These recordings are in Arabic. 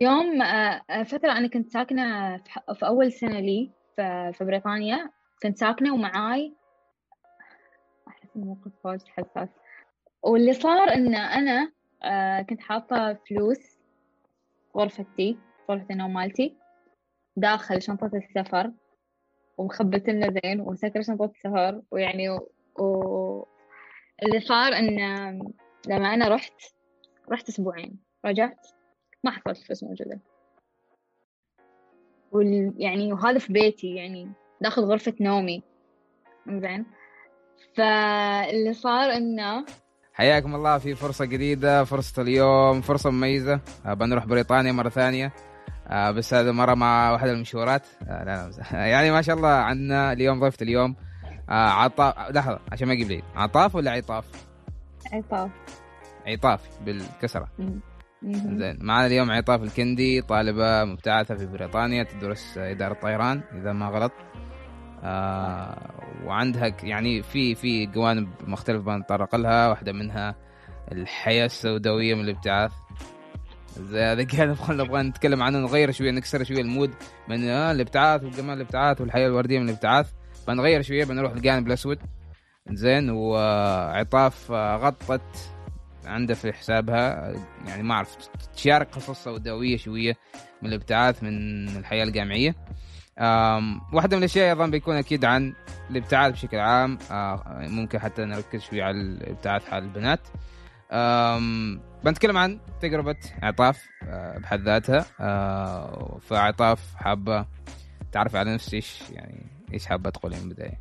يوم آه، فترة أنا كنت ساكنة في أول سنة لي في بريطانيا. كنت ساكنة ومعاي أحس الموقف واجد حساس. واللي صار إن أنا آه، كنت حاطة فلوس غرفتي غرفة النوم مالتي داخل شنطة السفر ومخبت لنا زين ومسكر شنطة السفر ويعني و... و... اللي صار إن لما أنا رحت رحت أسبوعين رجعت. ما حصلت فلوس موجودة. وال... يعني وهذا في بيتي يعني داخل غرفة نومي. زين فاللي صار إنه حياكم الله في فرصة جديدة فرصة اليوم فرصة مميزة. آه، بنروح بريطانيا مرة ثانية. آه، بس هذا مرة مع واحدة المشهورات آه، لا لا يعني ما شاء الله عندنا اليوم ضيفة اليوم. عطاف لحظة عشان ما أجيب لي. عطاف ولا عطاف؟ عطاف. عطاف بالكسرة. زين. معنا اليوم عطاف الكندي طالبة مبتعثة في بريطانيا تدرس إدارة طيران إذا ما غلط. آه وعندها يعني في في جوانب مختلفة بنتطرق لها. واحدة منها الحياة السوداوية من الابتعاث. هذا كان نبغى نتكلم عنه نغير شوية نكسر شوية المود من آه الابتعاث وجمال الابتعاث والحياة الوردية من الابتعاث. بنغير شوية بنروح الجانب الأسود. زين وعطاف غطت عنده في حسابها يعني ما أعرف تشارك قصص سوداوية شوية من الإبتعاث من الحياة الجامعية. واحدة من الأشياء أيضا بيكون أكيد عن الإبتعاث بشكل عام. آه، ممكن حتى نركز شوي على الإبتعاث حال البنات. بنتكلم عن تجربة عطاف آه، بحد ذاتها. آه، فعطاف حابة تعرف على نفسك إيش يعني إيش حابة تقولي من البداية؟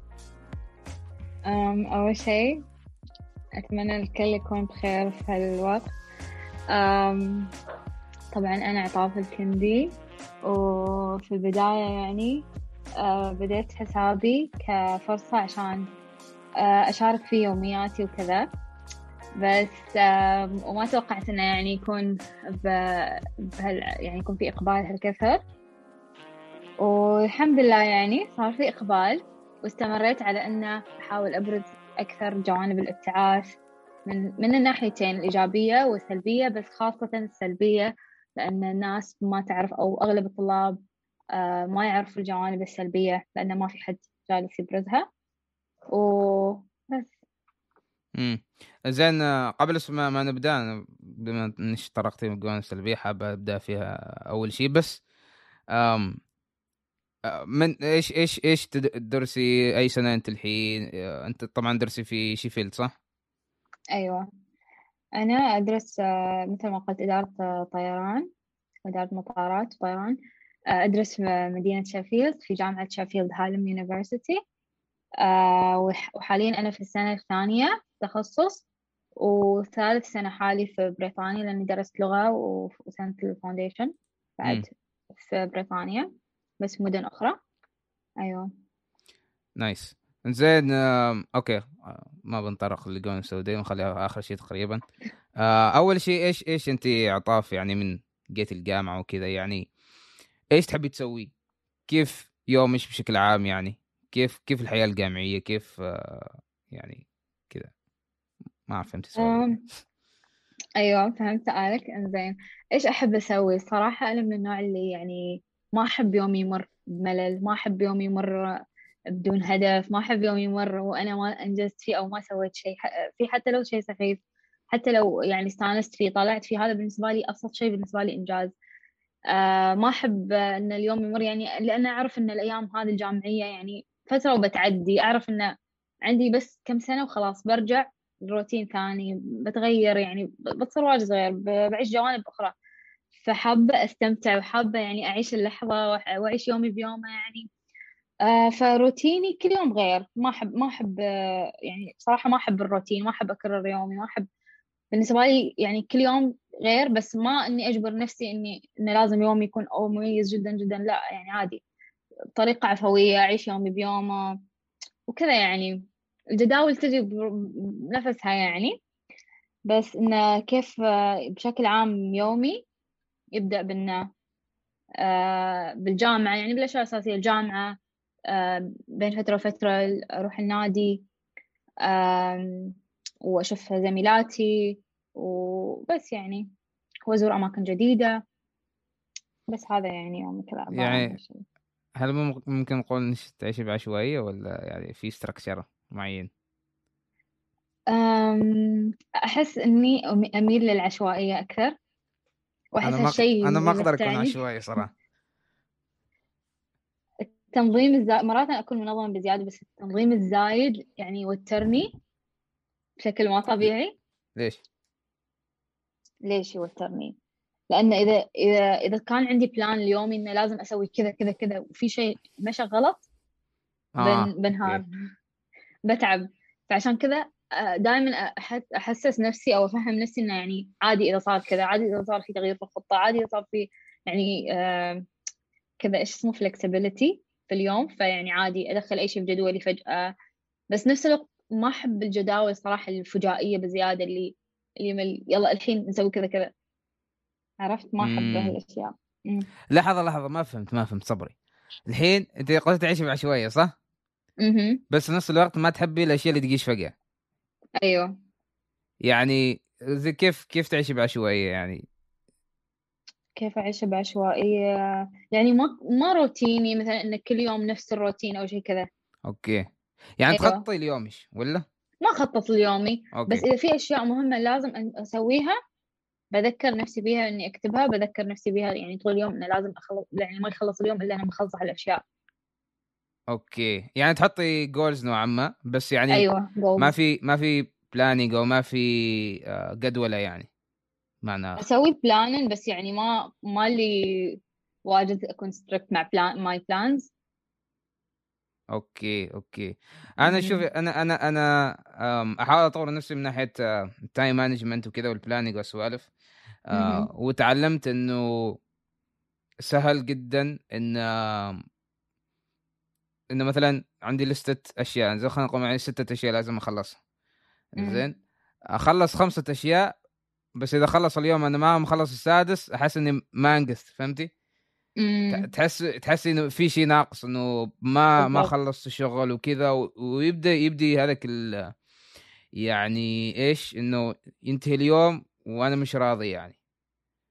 أول شيء أتمنى الكل يكون بخير في هالوقت. طبعا أنا عطاف الكندي وفي البداية يعني آه، بديت حسابي كفرصة عشان آه، أشارك في يومياتي وكذا. بس وما توقعت إنه يعني يكون بهال يعني يكون في إقبال هالكثر. والحمد لله يعني صار في إقبال واستمريت على أنه أحاول أبرز أكثر جوانب الابتعاث من من الناحيتين الإيجابية والسلبية بس خاصة السلبية لأن الناس ما تعرف أو أغلب الطلاب آه، ما يعرفوا الجوانب السلبية لأن ما في حد جالس يبرزها. وبس. امم زين قبل ما, نبدأ بما انك طرقتي الجوانب السلبية حابة أبدأ فيها أول شيء بس من إيش إيش إيش تدرسي أي سنة أنت الحين؟ أنت طبعا تدرسي في شيفيلد صح؟ أيوه. أنا أدرس آه، مثل ما قلت إدارة آه، طيران إدارة مطارات طيران. آه، أدرس في مدينة Sheffield في جامعة Sheffield Hallam University. وحاليا أنا في السنة الثانية تخصص وثالث سنة حالي في بريطانيا لأني درست لغة وسنة ال foundation بعد في بريطانيا. بس مدن أخرى أيوة nice زين okay ما بنطرق للجوانب السلبية ونخليها آخر شيء تقريبا آه، أول شيء إيش إيش أنت عطاف يعني من جيت الجامعة وكذا يعني إيش تحبي تسوي؟ كيف يومك بشكل عام يعني؟ كيف كيف الحياة الجامعية؟ كيف آه، يعني كذا ما أعرف فهمت السؤال أيوه فهمت سؤالك إنزين إيش أحب أسوي؟ صراحة أنا من النوع اللي يعني ما أحب يومي يمر بملل ما أحب يومي يمر بدون هدف ما أحب يوم يمر وأنا ما أنجزت فيه أو ما سويت شيء. في حتى لو شيء سخيف حتى لو يعني استانست فيه طلعت فيه هذا بالنسبة لي أبسط شيء بالنسبة لي إنجاز. آه ما أحب أن اليوم يمر يعني لأن أعرف أن الأيام هذه الجامعية يعني فترة وبتعدي. أعرف أن عندي بس كم سنة وخلاص برجع روتين ثاني بتغير يعني بتصير واجد غير بعيش جوانب أخرى. فحابة أستمتع وحابة يعني أعيش اللحظة وأعيش يومي بيومه يعني. آه فروتيني كل يوم غير. ما أحب ما أحب آه يعني صراحة ما أحب الروتين ما أحب أكرر يومي ما أحب. بالنسبة لي يعني كل يوم غير بس ما إني أجبر نفسي إني إنه لازم يومي يكون أو مميز جدا جدا. لا يعني عادي. بطريقة عفوية أعيش يومي بيومه وكذا يعني. الجداول تجي بنفسها يعني. بس إنه كيف آه، بشكل عام يومي يبدأ بإنه آه بالجامعة يعني بالأشياء الأساسية الجامعة آه، بين فترة وفترة أروح النادي وأشوف زميلاتي وبس يعني وأزور أماكن جديدة. بس هذا يعني يومك يعني هل ممكن نقول إنك تعيشي بعشوائيه ولا يعني في ستراكشر معين؟ أحس إني أميل للعشوائية أكثر. واحس هالشيء أنا ما أقدر أكون عشوائي صراحة التنظيم الزايد مرات أكون منظمة بزيادة بس التنظيم الزايد يعني يوترني بشكل ما طبيعي ليش؟ ليش يوترني؟ لأن إذا إذا إذا كان عندي بلان اليومي إنه لازم أسوي كذا كذا كذا وفي شيء مشى غلط آه. بنهار بتعب فعشان كذا دائما أحسس نفسي أو أفهم نفسي إنه يعني عادي إذا صار كذا عادي إذا صار في تغيير في الخطة عادي إذا صار في يعني آه، كذا إيش اسمه flexibility في اليوم فيعني عادي أدخل أي شيء في جدولي فجأة. بس نفس الوقت ما أحب الجداول صراحة الفجائية بزيادة اللي اللي يلا الحين نسوي كذا كذا. عرفت؟ ما أحب هالأشياء. لحظة لحظة ما فهمت ما فهمت صبري. الحين أنت قلت تعيشي بعشوائيه صح؟ أها. بس في نفس الوقت ما تحبي الأشياء اللي تجيش فجأة. أيوه. يعني زي كيف كيف تعيشي بعشوائية يعني؟ كيف أعيش بعشوائية؟ يعني ما ما روتيني مثلا إنك كل يوم نفس الروتين أو شيء كذا. okay. يعني أيوة. تخططي ليومش ولا؟ ما أخطط ليومي okay. بس إذا في أشياء مهمة لازم أسويها بذكر نفسي بيها إني أكتبها بذكر نفسي بيها يعني طول اليوم إنه لازم اخلص يعني ما يخلص اليوم إلا أنا مخلصه الأشياء. okay. يعني تحطي goals نوعا ما بس يعني أيوه. ما في ما في planning أو ما في آه، جدولة يعني معناها. أسوي planning بس يعني ما ما اللي واجد اكون strict مع plan my plans okay okay. أنا شوف أنا أنا أنا أحاول أطور نفسي من ناحية ال time management وكذا وال planning والسوالف. آه، وتعلمت إنه سهل جدا إن إنه مثلا عندي لستة أشياء زي خلينا نقول معي ستة أشياء لازم اخلصها زين أخلص خمسة أشياء بس إذا خلص اليوم أنا ما مخلص السادس أحس إني ما انقذت فهمتي؟ تحس تحس إنه في شيء ناقص إنه ما ما خلصت الشغل وكذا ويبدأ يبدي هذاك يعني إيش؟ إنه ينتهي اليوم وأنا مش راضي يعني.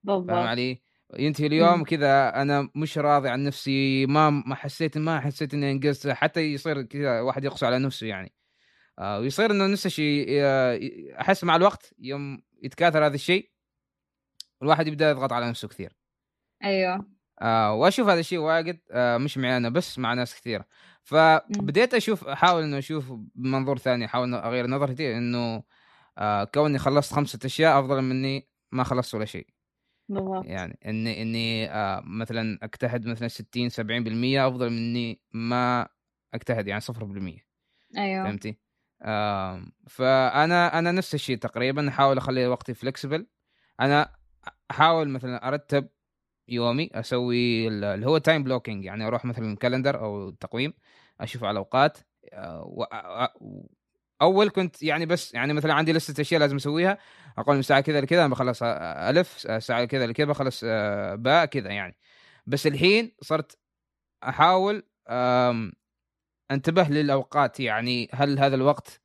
بالضبط. فاهم علي؟ ينتهي اليوم كذا أنا مش راضي عن نفسي ما ما حسيت ما حسيت اني انجزت حتى يصير كذا واحد يقسو على نفسه يعني. آه ويصير انه نفس الشيء احس مع الوقت يوم يتكاثر هذا الشيء الواحد يبدأ يضغط على نفسه كثير. أيوه. آه وأشوف هذا الشيء واجد آه مش معي أنا بس مع ناس كثيرة. فبديت أشوف أحاول إنه أشوف بمنظور ثاني أحاول أغير نظرتي إنه آه كوني خلصت خمسة أشياء أفضل مني ما خلصت ولا شيء. بالضبط. يعني إني إني آه مثلا أجتهد مثلا 60 70% أفضل من إني ما أجتهد يعني 0% أيوه. فهمتي؟ آه فأنا أنا نفس الشيء تقريبا أحاول أخلي وقتي flexible أنا أحاول مثلا أرتب يومي أسوي اللي هو time blocking يعني أروح مثلا calendar أو تقويم أشوف على الاوقات آه، أول كنت يعني بس يعني مثلا عندي لستة أشياء لازم أسويها أقول من ساعة كذا لكذا بخلص باء ساعة كذا لكذا بخلص آه، باء كذا يعني بس الحين صرت أحاول أنتبه للأوقات يعني هل هذا الوقت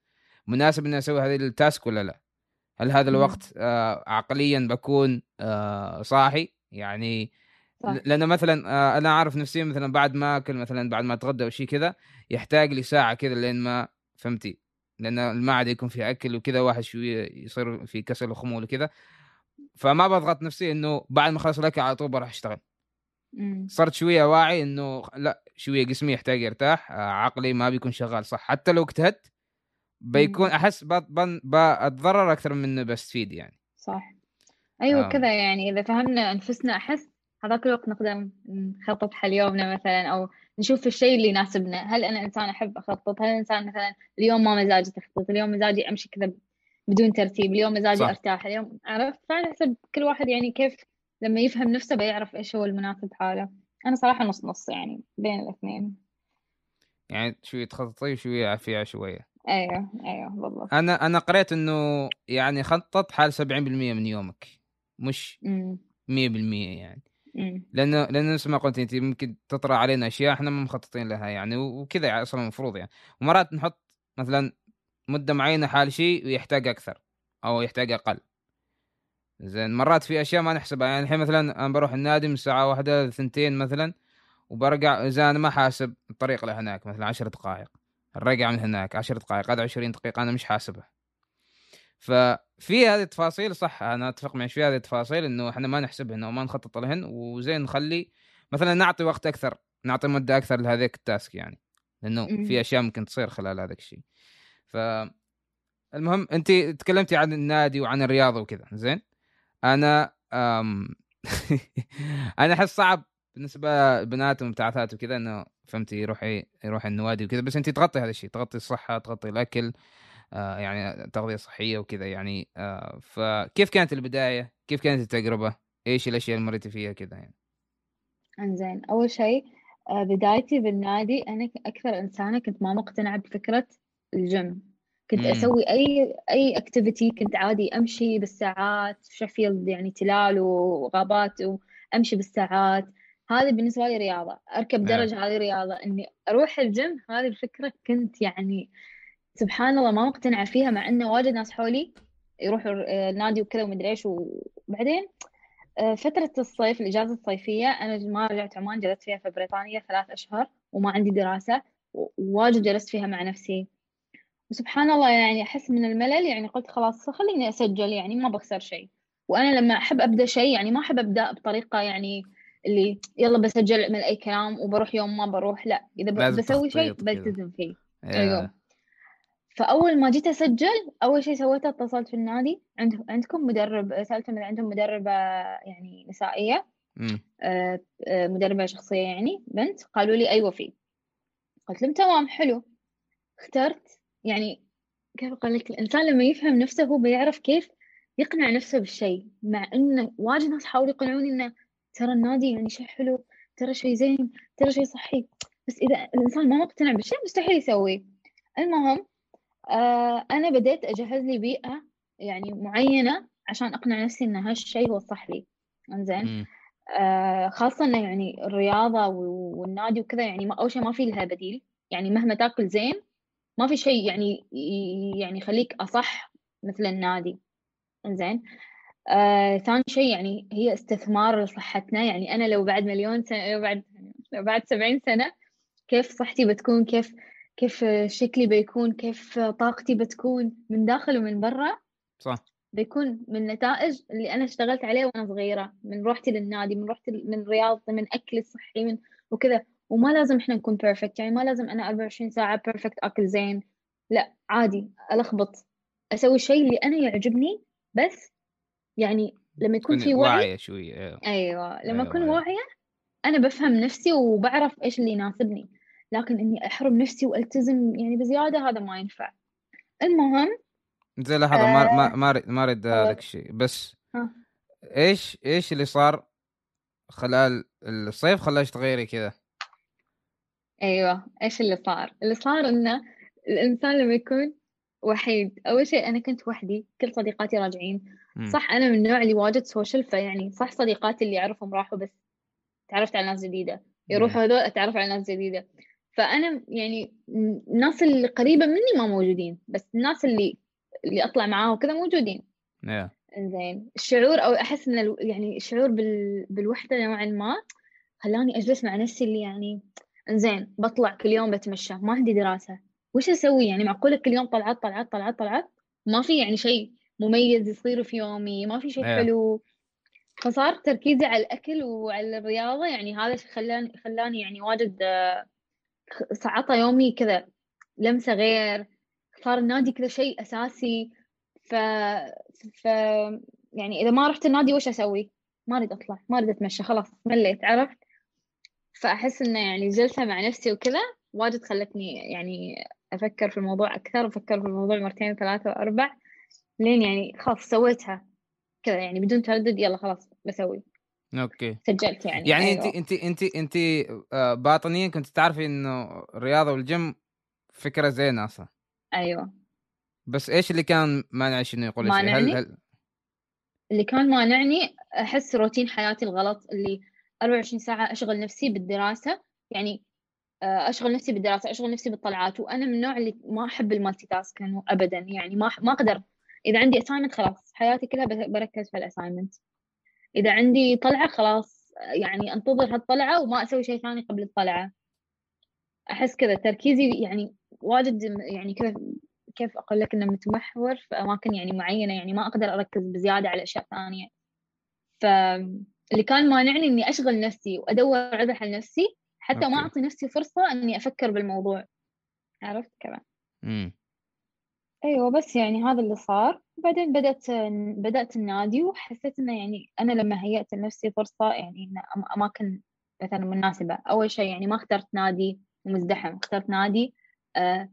مناسب إني أسوي هذه التاسك ولا لا؟ هل هذا الوقت آه، عقليا بكون صاحي يعني صح. لأنه مثلا آه، أنا أعرف نفسي مثلا بعد ما أكل مثلا بعد ما أتغدى أو شيء كذا يحتاج لي ساعة كذا لين ما فهمتي لأن المعده يكون فيها أكل وكذا واحد شوية يصير في كسل وخمول وكذا. فما بضغط نفسي إنه بعد ما اخلص الأكل على طول بروح أشتغل. صرت شوية واعي إنه لا شوية جسمي يحتاج يرتاح آه، عقلي ما بيكون شغال صح. حتى لو اجتهدت بيكون أحس بتضرر أكثر من إنه بستفيد يعني. صح. أيوه آه. كذا يعني إذا فهمنا أنفسنا أحس هذاك الوقت نقدر نخطط حل يومنا مثلا أو نشوف الشيء اللي يناسبنا. هل أنا إنسان أحب أخطط؟ هل إنسان مثلا اليوم ما مزاجي تخطيط اليوم مزاجي أمشي كذا بدون ترتيب؟ اليوم مزاجي صح. أرتاح؟ اليوم عرفت؟ فانا حسب كل واحد يعني كيف لما يفهم نفسه بيعرف إيش هو المناسب حاله. أنا صراحة نص نص يعني بين الاثنين. يعني شوية تخططي وشويه فيها شوية. أيوه أيوه بالضبط. أنا أنا قريت إنه يعني خطط حال 70% من يومك. مش 100% يعني. لأنه لأنه نفس ما قلت انت ممكن تطرى علينا أشياء إحنا ما مخططين لها يعني وكذا أصلا المفروض يعني. ومرات نحط مثلا مدة معينة حال شيء ويحتاج أكثر أو يحتاج أقل. زين مرات في أشياء ما نحسبها يعني الحين مثلا أنا بروح النادي من الساعة واحدة لثنتين مثلا وبرجع إذا أنا ما حاسب الطريق لهناك مثلا عشر دقائق. الرجع من هناك عشر دقائق هذا 20 دقيقة أنا مش حاسبها. ففي هذه التفاصيل صح أنا أتفق معك في هذه التفاصيل إنه إحنا ما نحسبهن وما نخطط لهن وزين نخلي مثلا نعطي وقت أكثر نعطي مدة أكثر لهذيك التاسك يعني لأنه في أشياء ممكن تصير خلال هذا الشيء. ف المهم أنت تكلمتي عن النادي وعن الرياضة وكذا زين؟ أنا أم... أنا أحس صعب بالنسبة للبنات والمبتعثات وكذا إنه فهمتي يروح يروح النوادي وكذا بس أنت تغطي هذا الشيء تغطي الصحة تغطي الأكل يعني تغذية صحية وكذا يعني آه فكيف كانت البداية؟ كيف كانت التجربة؟ إيش الأشياء اللي مريتي فيها كذا يعني؟ إنزين أول شيء آه بدايتي بالنادي أنا أكثر إنسانة كنت ما مقتنعة بفكرة الجيم كنت مم. أسوي أي أي activity كنت عادي أمشي بالساعات في Sheffield يعني تلال وغابات وأمشي بالساعات هذه بالنسبة لي رياضة أركب نعم. درج هذه رياضة إني أروح الجيم هذه الفكرة كنت يعني سبحان الله ما مقتنعة فيها مع انه واجد ناس حولي يروحوا النادي وكذا ومدري إيش وبعدين آه، فترة الصيف الإجازة الصيفية أنا ما رجعت عمان جلست فيها في بريطانيا ثلاث أشهر وما عندي دراسة وواجد جلست فيها مع نفسي. وسبحان الله يعني أحس من الملل يعني قلت خلاص خليني أسجل يعني ما بخسر شيء. وأنا لما أحب أبدأ شيء يعني ما أحب أبدأ بطريقة يعني اللي يلا بسجل من أي كلام وبروح يوم ما بروح لا إذا بسوي شيء بلتزم فيه. أيوه. فأول ما جيت أسجل أول شيء سويته اتصلت في النادي. عند عندكم مدرب سألتهم إذا عندهم مدربة يعني نسائية. آه، آه، مدربة شخصية يعني بنت. قالوا لي أيوة في. قلت لهم تمام حلو. اخترت. يعني كيف أقول لك؟ الإنسان لما يفهم نفسه هو بيعرف كيف يقنع نفسه بالشيء مع إنه واجد ناس حاولوا يقنعوني إنه ترى النادي يعني شيء حلو ترى شيء زين ترى شيء صحي. بس إذا الإنسان ما مقتنع بالشيء مستحيل يسويه. المهم آه أنا بديت أجهز لي بيئة يعني معينة عشان أقنع نفسي إن هالشيء هو الصح لي. إنزين؟ آه خاصة إنه يعني الرياضة والنادي وكذا يعني ما أول شيء ما في لها بديل. يعني مهما تاكل زين ما في شيء يعني يعني يخليك أصح مثل النادي. إنزين؟ آه، ثاني شيء يعني هي استثمار لصحتنا. يعني أنا لو بعد مليون سنة لو بعد لو بعد سبعين سنة كيف صحتي بتكون؟ كيف كيف شكلي بيكون كيف طاقتي بتكون من داخل ومن برا. صح. بيكون من نتائج اللي أنا اشتغلت عليه وأنا صغيرة من روحتي للنادي من روحتي من رياضتي من أكلي الصحي من وكذا. وما لازم إحنا نكون perfect يعني ما لازم أنا 24 ساعة perfect أكل زين. لا عادي ألخبط. أسوي الشيء اللي أنا يعجبني بس يعني لما يكون في وعي واعية شوية. أيوة, أيوة. لما أكون أيوة. واعية أنا بفهم نفسي وبعرف إيش اللي يناسبني. لكن إني أحرم نفسي وألتزم يعني بزيادة هذا ما ينفع. المهم زي لحظة آه ما ما ما أريد هذاك الشيء بس ها. إيش إيش اللي صار خلال الصيف؟ خلاش تغيري كذا؟ أيوه إيش اللي صار؟ اللي صار إنه الإنسان لما يكون وحيد أول شيء أنا كنت وحدي كل صديقاتي راجعين. صح أنا من النوع اللي واجد سوشيال فيعني صح صديقاتي اللي اعرفهم راحوا بس تعرفت على ناس جديدة. يروحوا هذول أتعرف على ناس جديدة. فأنا يعني الناس اللي قريبة مني ما موجودين بس الناس اللي اللي أطلع معاهم وكذا موجودين. Yeah. زين الشعور أو أحس إن يعني الشعور بال... بالوحدة نوعا ما خلاني أجلس مع نفسي اللي يعني إنزين بطلع كل يوم بتمشى ما عندي دراسة. وش أسوي؟ يعني معقولة كل يوم طلعت طلعت طلعت طلعت؟ ما في يعني شيء مميز يصير في يومي ما في شيء yeah. حلو. فصار تركيزي على الأكل وعلى الرياضة يعني هذا خلاني خلاني يعني واجد عطى يومي كذا لمسة غير صار النادي كذا شيء أساسي ف ف يعني إذا ما رحت النادي وش أسوي؟ ما أريد أطلع ما أريد أتمشى خلاص مليت عرفت؟ فأحس إنه يعني جلسة مع نفسي وكذا واجد خلتني يعني أفكر في الموضوع أكثر وافكر في الموضوع مرتين ثلاثة وأربع لين يعني خلاص سويتها كذا يعني بدون تردد يلا خلاص بسوي okay. سجلت يعني. يعني أيوة. انت انت انت انت آه، باطنيا كنت تعرفي إنه الرياضة والجيم فكرة زينة أصلا. أيوه. بس إيش اللي كان مانع إنه يقول مانعني هل... هل... اللي كان مانعني أحس روتين حياتي الغلط اللي 24 ساعة أشغل نفسي بالدراسة يعني آه، أشغل نفسي بالدراسة أشغل نفسي بالطلعات وأنا من النوع اللي ما أحب ال multitask ابدا يعني ما ما أقدر. إذا عندي assignment خلاص حياتي كلها بركز في ال assignment إذا عندي طلعة خلاص يعني أنتظر هالطلعة وما أسوي شيء ثاني قبل الطلعة. أحس كذا تركيزي يعني واجد يعني كذا كيف أقول لك إنه متمحور في أماكن يعني معينة يعني ما أقدر أركز بزيادة على أشياء ثانية. فاللي كان مانعني إني أشغل نفسي وأدور عذر حل نفسي حتى أوكي. ما أعطي نفسي فرصة إني أفكر بالموضوع. عرفت كمان امم أيوه بس يعني هذا اللي صار. بعدين بدأت بدأت النادي وحسيت إنه يعني أنا لما هيأت لنفسي فرصة يعني إن اماكن مثلا مناسبة. أول شيء يعني ما اخترت نادي مزدحم اخترت نادي آه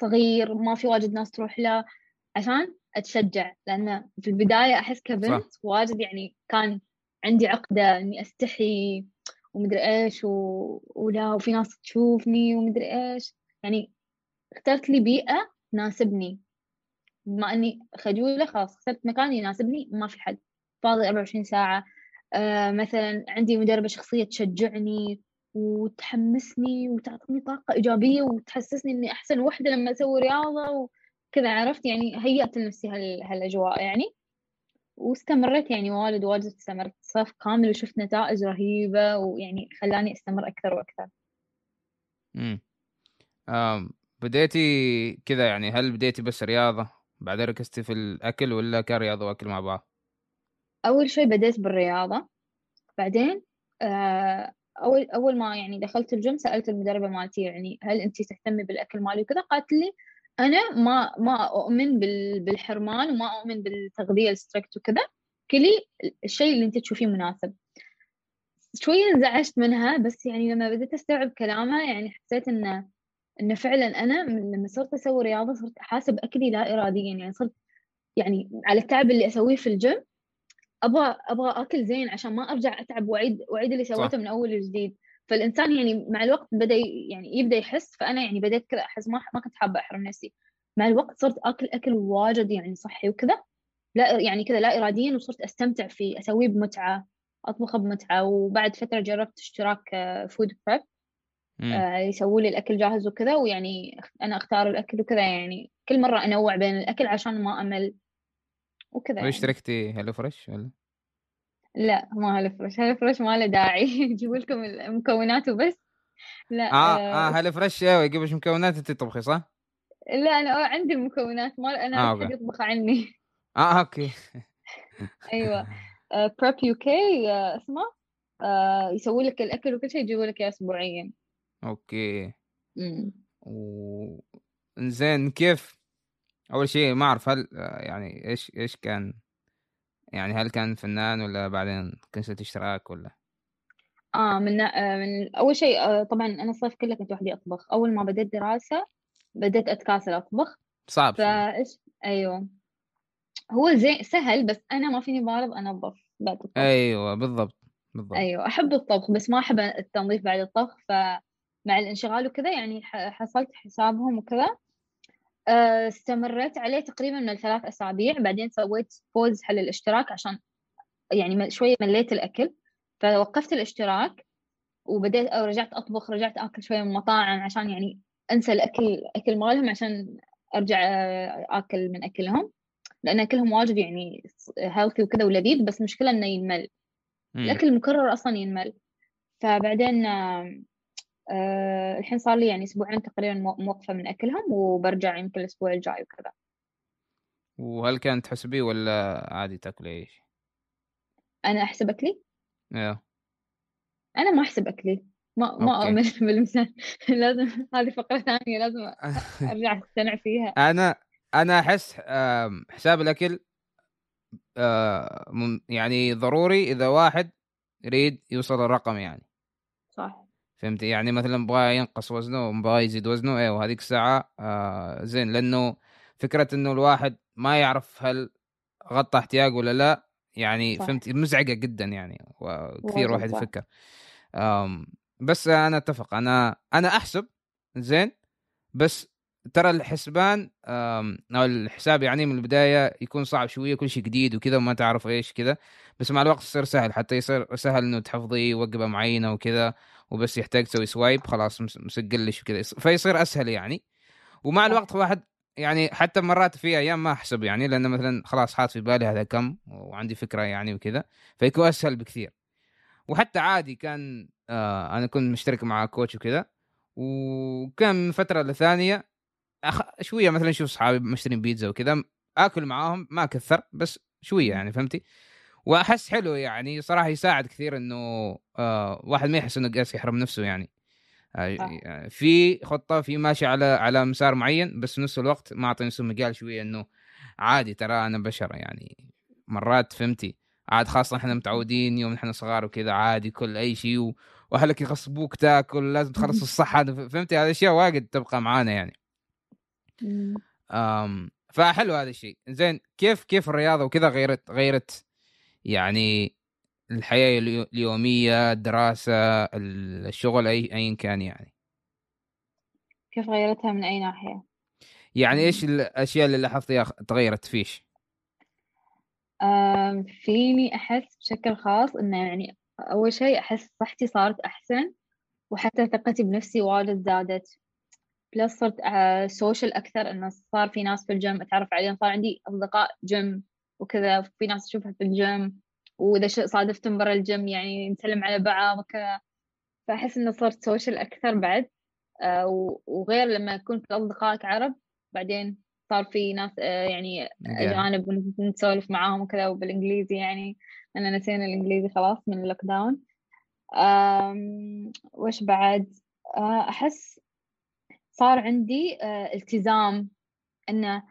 صغير ما في واجد ناس تروح له عشان أتشجع. لأن في البداية أحس كبنت صح. واجد يعني كان عندي عقدة إني أستحي ومدري إيش و... ولا وفي ناس تشوفني ومدري إيش. يعني اخترت لي بيئة تناسبني بما إني خجولة خلاص اخترت مكان يناسبني ما في حد. فاضي 24 ساعة. آه مثلا عندي مدربة شخصية تشجعني وتحمسني وتعطيني طاقة إيجابية وتحسسني إني أحسن وحدة لما أسوي رياضة وكذا عرفت؟ يعني هيأت لنفسي هال... هالأجواء يعني. واستمريت يعني واجد واجد استمرت. صف كامل وشفت نتائج رهيبة ويعني خلاني أستمر أكثر وأكثر. امم بديتي كذا يعني هل بديتي بس رياضة بعدين ركزتي في الأكل ولا كان رياضة وأكل مع بعض؟ أول شيء بديت بالرياضة بعدين آه، أول أول ما يعني دخلت الجيم سألت المدربة مالتي يعني هل أنت تهتمي بالأكل مالي وكذا؟ قالت لي أنا ما ما أؤمن بالحرمان وما أؤمن بالتغذية ال strict وكذا. كلي الشيء اللي أنت تشوفيه مناسب. شوية انزعجت منها بس يعني لما بديت أستوعب كلامها يعني حسيت إنه إنه فعلا أنا لما صرت أسوي رياضة صرت أحاسب أكلي لا اراديا يعني صرت يعني على التعب اللي أسويه في الجيم أبغى أبغى أكل زين عشان ما أرجع أتعب واعيد واعيد اللي سويته من أول وجديد. فالإنسان يعني مع الوقت بدأ يعني يبدأ يحس فأنا يعني بديت كذا أحس ما ما كنت حابة أحرم نفسي. مع الوقت صرت أكل أكل واجد يعني صحي وكذا لا يعني كذا لا اراديا وصرت أستمتع فيه أسويه بمتعة أطبخه بمتعة وبعد فترة جربت اشتراك food آه، prep آه يسووا لي الأكل جاهز وكذا ويعني أنا أختار الأكل وكذا يعني كل مرة أنوع بين الأكل عشان ما أمل وكذا يعني. اشتركتي HelloFresh ولا؟ لا ما HelloFresh HelloFresh ما له داعي. يجيبوا لكم المكونات وبس. لا آه آه, آه هلو فريش أيوه يجيبوا مكونات أنت تطبخي صح؟ لا أنا عندي المكونات ما أنا آه حد يطبخ عني. آه okay. أيوه. بريب يو كي اسمه آه يسوي لك الأكل وكل شيء يجيبوا لك إياه اسبوعيا. أوكي. امم و زين كيف؟ أول شيء ما أعرف هل يعني إيش إيش كان؟ يعني هل كان فنان ولا بعدين كنسلت اشتراك ولا؟ آه من آه من أول شيء آه طبعا أنا الصيف كله كنت وحدي أطبخ. أول ما بديت دراسة بديت أتكاسل أطبخ. صعب فإيش أيوه. هو زين سهل بس أنا ما فيني بارض انظف بعد الطبخ. أيوه بالضبط بالضبط. أيوه أحب الطبخ بس ما أحب التنظيف بعد الطبخ. ف مع الانشغال وكذا يعني حصلت حسابهم وكذا. آه، استمريت عليه تقريبا من ثلاث أسابيع. بعدين سويت pause حال الاشتراك عشان يعني شوية مليت الأكل. فوقفت الاشتراك وبديت أو رجعت أطبخ رجعت آكل شوية من مطاعم عشان يعني أنسى الأكل أكل مالهم عشان أرجع آه، آكل من أكلهم. لأن أكلهم واجد يعني healthy وكذا ولذيذ بس مشكلة إنه ينمل. الأكل المكرر أصلا ينمل. فبعدين أه الحين صار لي يعني أسبوعين تقريبا موقفة من أكلهم وبرجع يمكن الأسبوع الجاي وكذا. وهل كانت تحسبيه ولا عادي تاكلي إيش؟ أنا احسب اكلي؟ إيه أنا ما احسب اكلي ما ما أؤمن بالمثال. لازم هذه فقرة ثانية لازم أرجع اقتنع فيها. أنا أنا أحس حساب الأكل يعني ضروري إذا واحد يريد يوصل الرقم يعني. فهمت؟ يعني مثلا بغى ينقص وزنه وبغى يزيد وزنه أيوه هذيك الساعة آه زين. لأنه فكرة إنه الواحد ما يعرف هل غطى احتياجه ولا لا يعني صح. فهمت؟ مزعجة جدا يعني وكثير واحد يفكر. بس أنا أتفق. أنا أنا أحسب زين. بس ترى الحسبان أو الحساب يعني من البداية يكون صعب شوية كل شيء جديد وكذا وما تعرف إيش كذا. بس مع الوقت يصير سهل حتى يصير سهل إنه تحفظي وجبه معينة وكذا. وبس يحتاج تسوي سوايب خلاص مسجل لك وكذا فيصير أسهل يعني. ومع الوقت الواحد يعني حتى مرات في أيام ما أحسب يعني لأن مثلا خلاص حاط في بالي هذا كم وعندي فكرة يعني وكذا فيكون أسهل بكثير. وحتى عادي كان آه أنا كنت مشترك مع كوتش وكذا وكان من فترة لثانية أخ... شوية مثلا أشوف أصحابي مشترين بيتزا وكذا آكل معاهم ما كثر بس شوية يعني فهمتي؟ وأحس حلو يعني صراحة يساعد كثير إنه آه واحد ما يحس إنه جالس يحرم نفسه يعني. آه في خطة في ماشي على على مسار معين بس في نفس الوقت ما اعطي نفسه مجال شوية إنه عادي ترى أنا بشر يعني. مرات فهمتي؟ عاد خاصة إحنا متعودين يوم إحنا صغار وكذا عادي كل أي شيء وأهلك يغصبوك تاكل لازم تخلص الصحة. فهمتي؟ هذه الاشياء واجد تبقى معانا يعني. أم فحلو هذا الشيء. زين كيف كيف الرياضة وكذا غيرت غيرت يعني الحياة اليومية الدراسة الشغل اي ايا كان يعني. كيف غيرتها من أي ناحية؟ يعني إيش الأشياء اللي لاحظتيها تغيرت فيش؟ فيني أحس بشكل خاص إنه يعني أول شيء أحس صحتي صارت أحسن وحتى ثقتي بنفسي واجد زادت. plus صرت social أكثر إنه صار في ناس في الجيم أتعرف عليهم صار عندي أصدقاء جيم وكذا في ناس اشوفها في الجيم وإذا صادفتهم برا الجيم يعني نسلم على بعض وكذا فأحس إنه صرت social أكثر بعد. آه، وغير لما يكون في أصدقائك عرب بعدين صار في ناس آه، يعني أجانب نسولف معاهم وكذا وبالإنجليزي يعني أنا نسينا الإنجليزي خلاص من اللوك داون وش بعد؟ آه، أحس صار عندي التزام إنه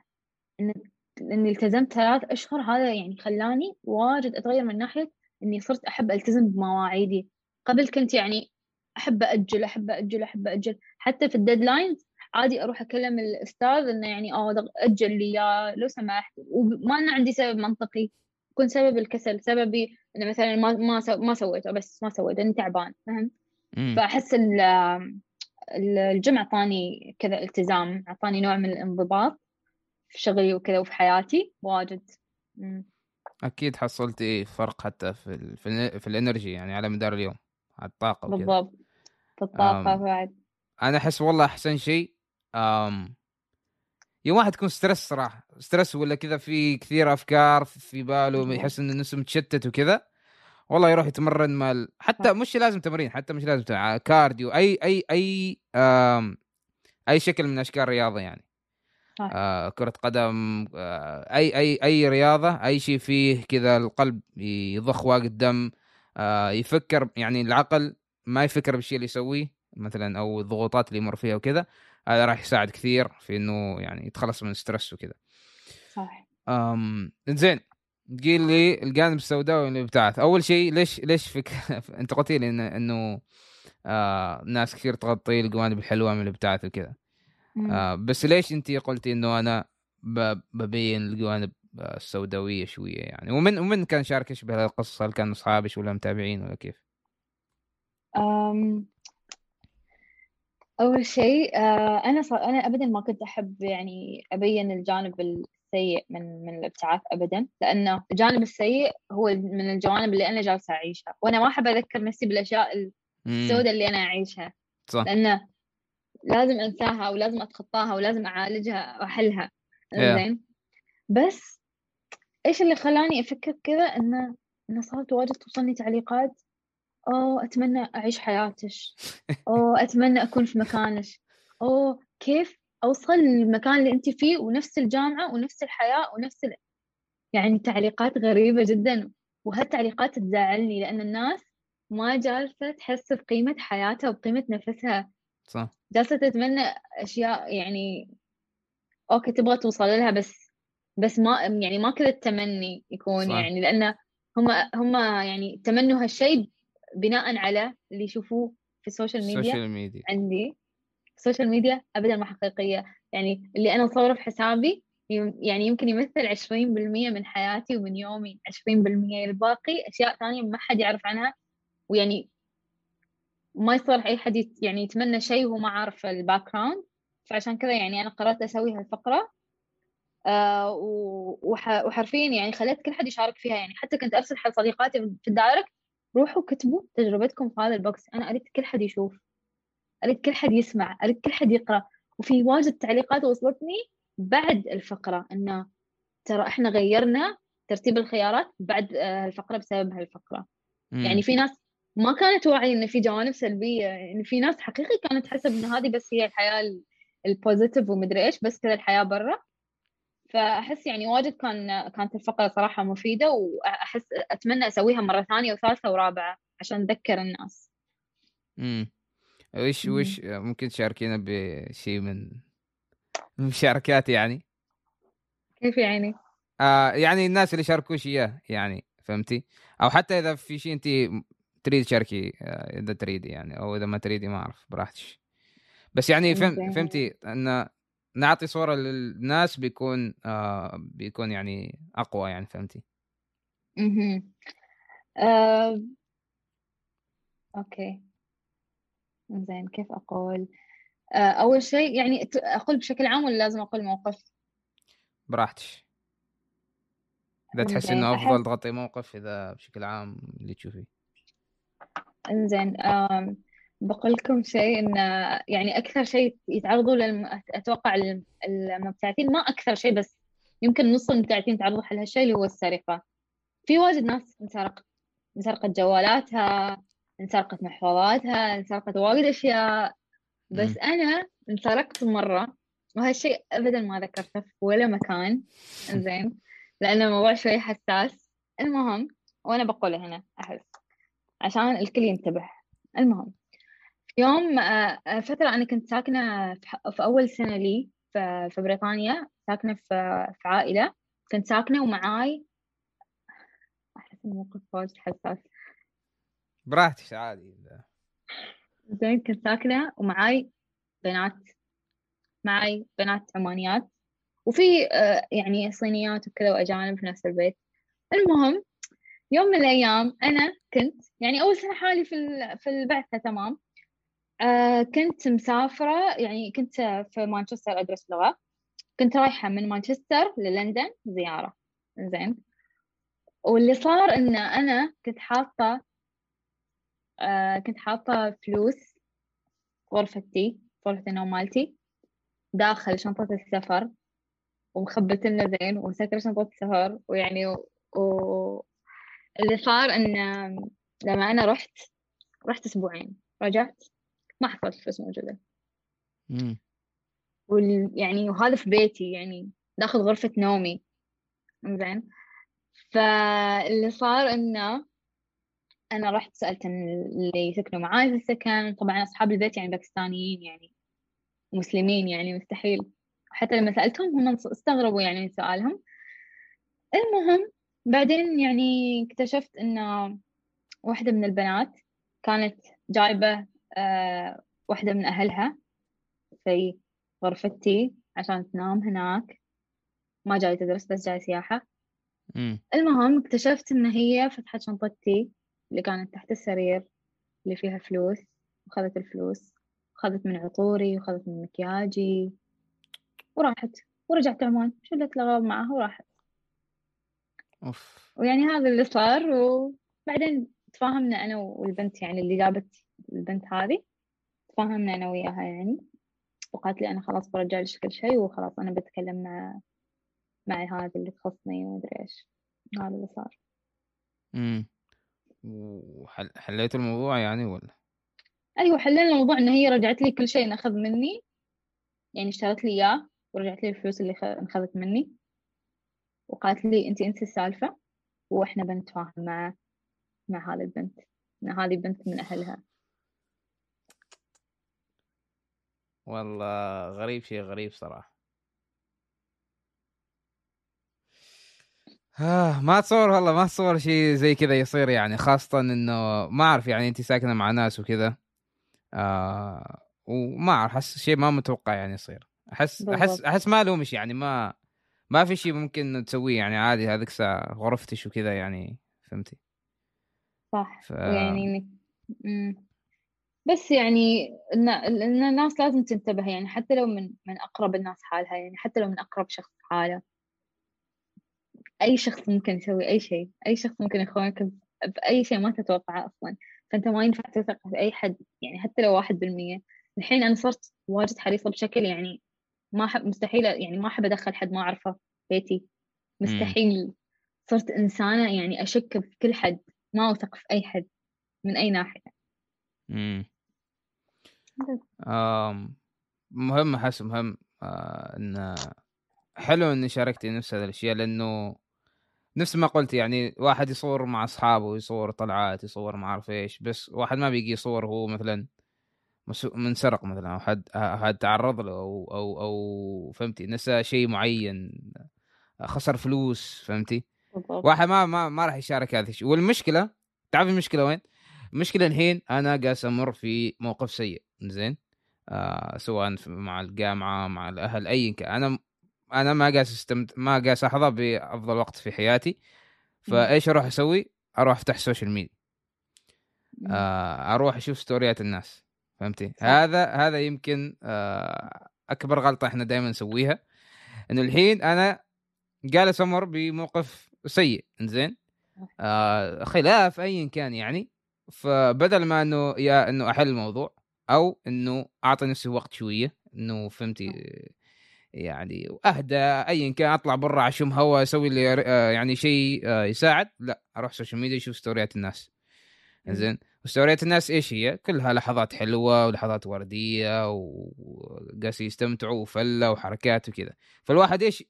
ان إني التزمت ثلاث أشهر هذا يعني خلاني واجد أتغير من ناحية إني صرت أحب ألتزم بمواعيدي. قبل كنت يعني أحب أجل أحب أجل أحب أجل حتى في الديدلاينز عادي أروح أكلم الأستاذ إنه يعني آه أجل لي يا لو سمحت. وما أنا عندي سبب منطقي. يكون سبب الكسل سببي إنه مثلا ما ما ما سويته بس ما سويته إني تعبان فهمت؟ فأحس الجمع أعطاني كذا التزام أعطاني نوع من الانضباط. في شغلي وكذا وفي حياتي واجد. أكيد حصلتي فرق حتى في ال في, ال في ال energy يعني على مدار اليوم على الطاقة وكذا. بالضبط. في الطاقة بعد. أنا أحس والله أحسن شيء أم يوم واحد يكون stress صراحة stress ولا كذا في كثير أفكار في باله يحس انه نفسه متشتت وكذا والله يروح يتمرن مال حتى مش لازم تمرين حتى مش لازم cardio أي أي أي أي شكل من أشكال الرياضة يعني. آه كرة قدم آه أي أي أي رياضة أي شيء فيه كذا القلب يضخ واجد دم آه يفكر يعني العقل ما يفكر بالشيء اللي يسويه مثلا أو الضغوطات اللي يمر فيها وكذا هذا راح يساعد كثير في إنه يعني يتخلص من الستريس وكذا. صح امم زين تقول لي الجانب السوداوي من الابتعاث أول شيء ليش ليش فك... أنت قلت لي إنه آه ناس كثير تغطي الجوانب الحلوة من الابتعاث وكذا. آه بس ليش انت قلتي إنه أنا ببين الجوانب السوداوية شوية يعني؟ ومن ومن كان شاركش بهالقصه هل كان أصحابك ولا متابعين ولا كيف؟ أم أول شيء آه، أنا صار أنا أبدا ما كنت أحب يعني أبين الجانب السيء من من الابتعاث أبدا لأنه الجانب السيء هو من الجوانب اللي أنا جالسة أعيشها وأنا ما أحب أذكر نفسي بالأشياء السوداء اللي أنا أعيشها صح. لأنه لازم أنساها ولازم أتخطاها ولازم أعالجها وأحلها. زين بس إيش اللي خلاني أفكر كذا؟ إنه إنه صارت واجد توصلني تعليقات. أوه أتمنى أعيش حياتك أوه أتمنى أكون في مكانك أوه كيف أوصل للمكان اللي أنت فيه ونفس الجامعة ونفس الحياة ونفس ال... يعني تعليقات غريبة جدا. وهالتعليقات تزعلني لأن الناس ما جالسة تحس بقيمة حياتها وبقيمة نفسها. صح. جالسة تتمنى أشياء يعني okay تبغى توصل لها بس بس ما يعني ما كل التمني يكون صح. يعني لأن هم هم يعني تمنوا هالشيء بناء على اللي يشوفوه في ال social media ال social media عندي. ال social media ابدا ما حقيقية. يعني اللي أنا أصوره في حسابي يعني يمكن يمثل 20% من حياتي ومن يومي 20% الباقي. أشياء ثانية ما حد يعرف عنها. ويعني ما يصير أي حد يعني يتمنى شيء وهو ما عارف ال background فعشان كذا يعني أنا قررت أسوي هالفقرة. آه وحرفيا يعني خليت كل حد يشارك فيها يعني حتى كنت أرسل حق صديقاتي في ال direct روحوا كتبوا تجربتكم في هذا ال box أنا أريد كل حد يشوف أريد كل حد يسمع أريد كل حد يقرأ. وفي واجد تعليقات وصلتني بعد الفقرة إنه ترى إحنا غيرنا ترتيب الخيارات بعد آه، الفقرة بسبب هالفقرة. م. يعني في ناس ما كانت واعية إن في جوانب سلبية يعني في ناس حقيقي كانت تحسب إن هذه بس هي الحياة البوزيتيف ومدري إيش بس كذا الحياة برا فأحس يعني واجد كان كانت الفقرة صراحة مفيدة وأحس أتمنى أسويها مرة ثانية وثالثة ورابعة عشان أذكر الناس. امم وش وش ممكن تشاركينا بشيء من المشاركات يعني؟ كيف يعني؟ آه يعني الناس اللي شاركوش إياه يعني فهمتي؟ أو حتى إذا في شيء انت تريد تشاركي آه، إذا تريدي يعني أو إذا ما تريدي ما أعرف براحتك بس يعني فهم فهمتي إن نعطي صورة للناس بيكون آه بيكون يعني أقوى يعني فهمتي؟ أها آه... أوكي زين كيف أقول؟ آه أول شيء يعني أقول بشكل عام ولا لازم أقول موقف؟ براحتك إذا تحس إنه أفضل تغطي موقف إذا بشكل عام اللي تشوفيه إنزين بقول لكم شيء إن يعني أكثر شيء يتعرضوا للم... أتوقع المبتعثين ما أكثر شيء بس يمكن نص المبتعثين تعرضوا حل هالشيء اللي هو السرقة. في واجد ناس انسرق انسرقت جوالاتها انسرقت محفظاتها انسرقت واجد أشياء. بس م. أنا انسرقت مرة وهالشيء ابدا ما ذكرته في ولا مكان. زين لأنه الموضوع شوي حساس. المهم وأنا بقوله هنا أحس. عشان الكل ينتبه. المهم يوم آه، آه، فترة أنا كنت ساكنة في أول سنة لي في بريطانيا ساكنة في عائلة. كنت ساكنة ومعاي أحس الموقف واجد حساس. براحتك عادي. زين كنت ساكنة ومعاي بنات معي بنات عمانيات. وفي آه، يعني صينيات وكذا وأجانب في نفس البيت. المهم يوم من الأيام أنا كنت يعني أول سنة حالي في في البعثة تمام. آه كنت مسافرة يعني كنت في مانشستر أدرس لغة. كنت رايحة من مانشستر للندن زيارة. زين واللي صار إن أنا كنت حاطة آه كنت حاطة فلوس غرفتي غرفة النوم مالتي داخل شنطة السفر ومخبت لنا زين ومسكرة شنطة السفر ويعني و... و... اللي صار إن لما أنا رحت رحت أسبوعين رجعت ما حصلت فلوس موجودة. وال... يعني وهذا في بيتي يعني داخل غرفة نومي. زين فاللي صار إنه أنا رحت سألت اللي يسكنوا معاي في السكن. طبعا أصحاب البيت يعني باكستانيين يعني مسلمين يعني مستحيل. حتى لما سألتهم هم استغربوا يعني من سؤالهم. المهم بعدين يعني اكتشفت إن واحدة من البنات كانت جايبة آه واحدة من أهلها في غرفتي عشان تنام هناك. ما جاي تدرس بس جاي سياحة. م. المهم اكتشفت إن هي فتحت شنطتي اللي كانت تحت السرير اللي فيها فلوس وخذت الفلوس وخذت من عطوري وخذت من مكياجي وراحت ورجعت عمان شلت الأغراض معها وراحت. أوف. ويعني هذا اللي صار وبعدين تفاهمنا أنا والبنت يعني اللي جابت البنت هذه تفاهمنا أنا وياها يعني وقالت لي أنا خلاص برجع لك كل شيء وخلاص أنا بتكلم مع مع هذا اللي تخصني ومدري إيش هذا اللي صار امم وحليتوا الموضوع يعني ولا؟ أيوة حلينا الموضوع إن هي رجعت لي كل شيء نأخذ مني يعني اشترت لي إياه ورجعت لي الفلوس اللي انخذت مني وقالت لي أنت انسي السالفة وإحنا بنتفاهم مع مع هذه البنت إن هذه بنت من أهلها. والله غريب شيء غريب صراحة. آه ما اتصور والله ما اتصور شيء زي كذا يصير يعني خاصة إنه ما أعرف يعني انت ساكنة مع ناس وكذا. آه وما أعرف أحس شيء ما متوقع يعني يصير. أحس أحس أحس ما ألومش يعني ما ما في شيء ممكن تسويه يعني عادي هذيك الساعة غرفتش وكذا يعني فهمتي؟ صح. ف... يعني بس يعني إن الناس لازم تنتبه يعني حتى لو من من أقرب الناس حالها يعني حتى لو من أقرب شخص حاله. أي شخص ممكن يسوي أي شيء أي شخص ممكن يخونك بأي شيء ما تتوقعه أصلا. فأنت ما ينفع تثق في أي حد يعني حتى لو واحد بالمية. الحين أنا صرت واجد حريصة بشكل يعني ما احب مستحيل يعني ما أحب أدخل حد ما أعرفه بيتي. مستحيل. صرت إنسانة يعني أشك في كل حد ما اوثق في أي حد من أي ناحية. امم مهم أحس مهم آه إن حلو إني شاركتي نفس هذه الأشياء لأنه نفس ما قلت يعني واحد يصور مع أصحابه يصور طلعات يصور ما أعرف إيش بس واحد ما بيجي يصور هو مثلا منسرق مثلا أو حد حد تعرض له أو أو أو فهمتي نسى شيء معين خسر فلوس فهمتي؟ واحد ما ما ما راح يشارك هذا الشيء. والمشكلة تعرف المشكلة وين؟ المشكلة الحين أنا قاعد أمر في موقف سيء زين؟ آه سواء مع الجامعة مع الأهل أي كان. أنا أنا ما قاعد استمت... ما قاعد أحظى بأفضل وقت في حياتي. فإيش أروح أسوي؟ أروح أفتح ال social media آه أروح أشوف story ات الناس. فهمتي؟ هذا هذا يمكن آه أكبر غلطة إحنا دائما نسويها. إنه الحين أنا جالس أمر بموقف سيء. إنزين؟ آه خلاف ايا كان يعني. فبدل ما إنه يا إنه أحل الموضوع أو إنه أعطي نفسي وقت شوية إنه فهمتي؟ يعني أهدى ايا كان أطلع برا أشم هواء أسوي لي آه، يعني شيء يساعد لا أروح social media أشوف story ات الناس. زين و story ات الناس إيش هي؟ كلها لحظات حلوة ولحظات وردية وقاس يستمتعوا وفلة وحركات وكذا. فالواحد إيش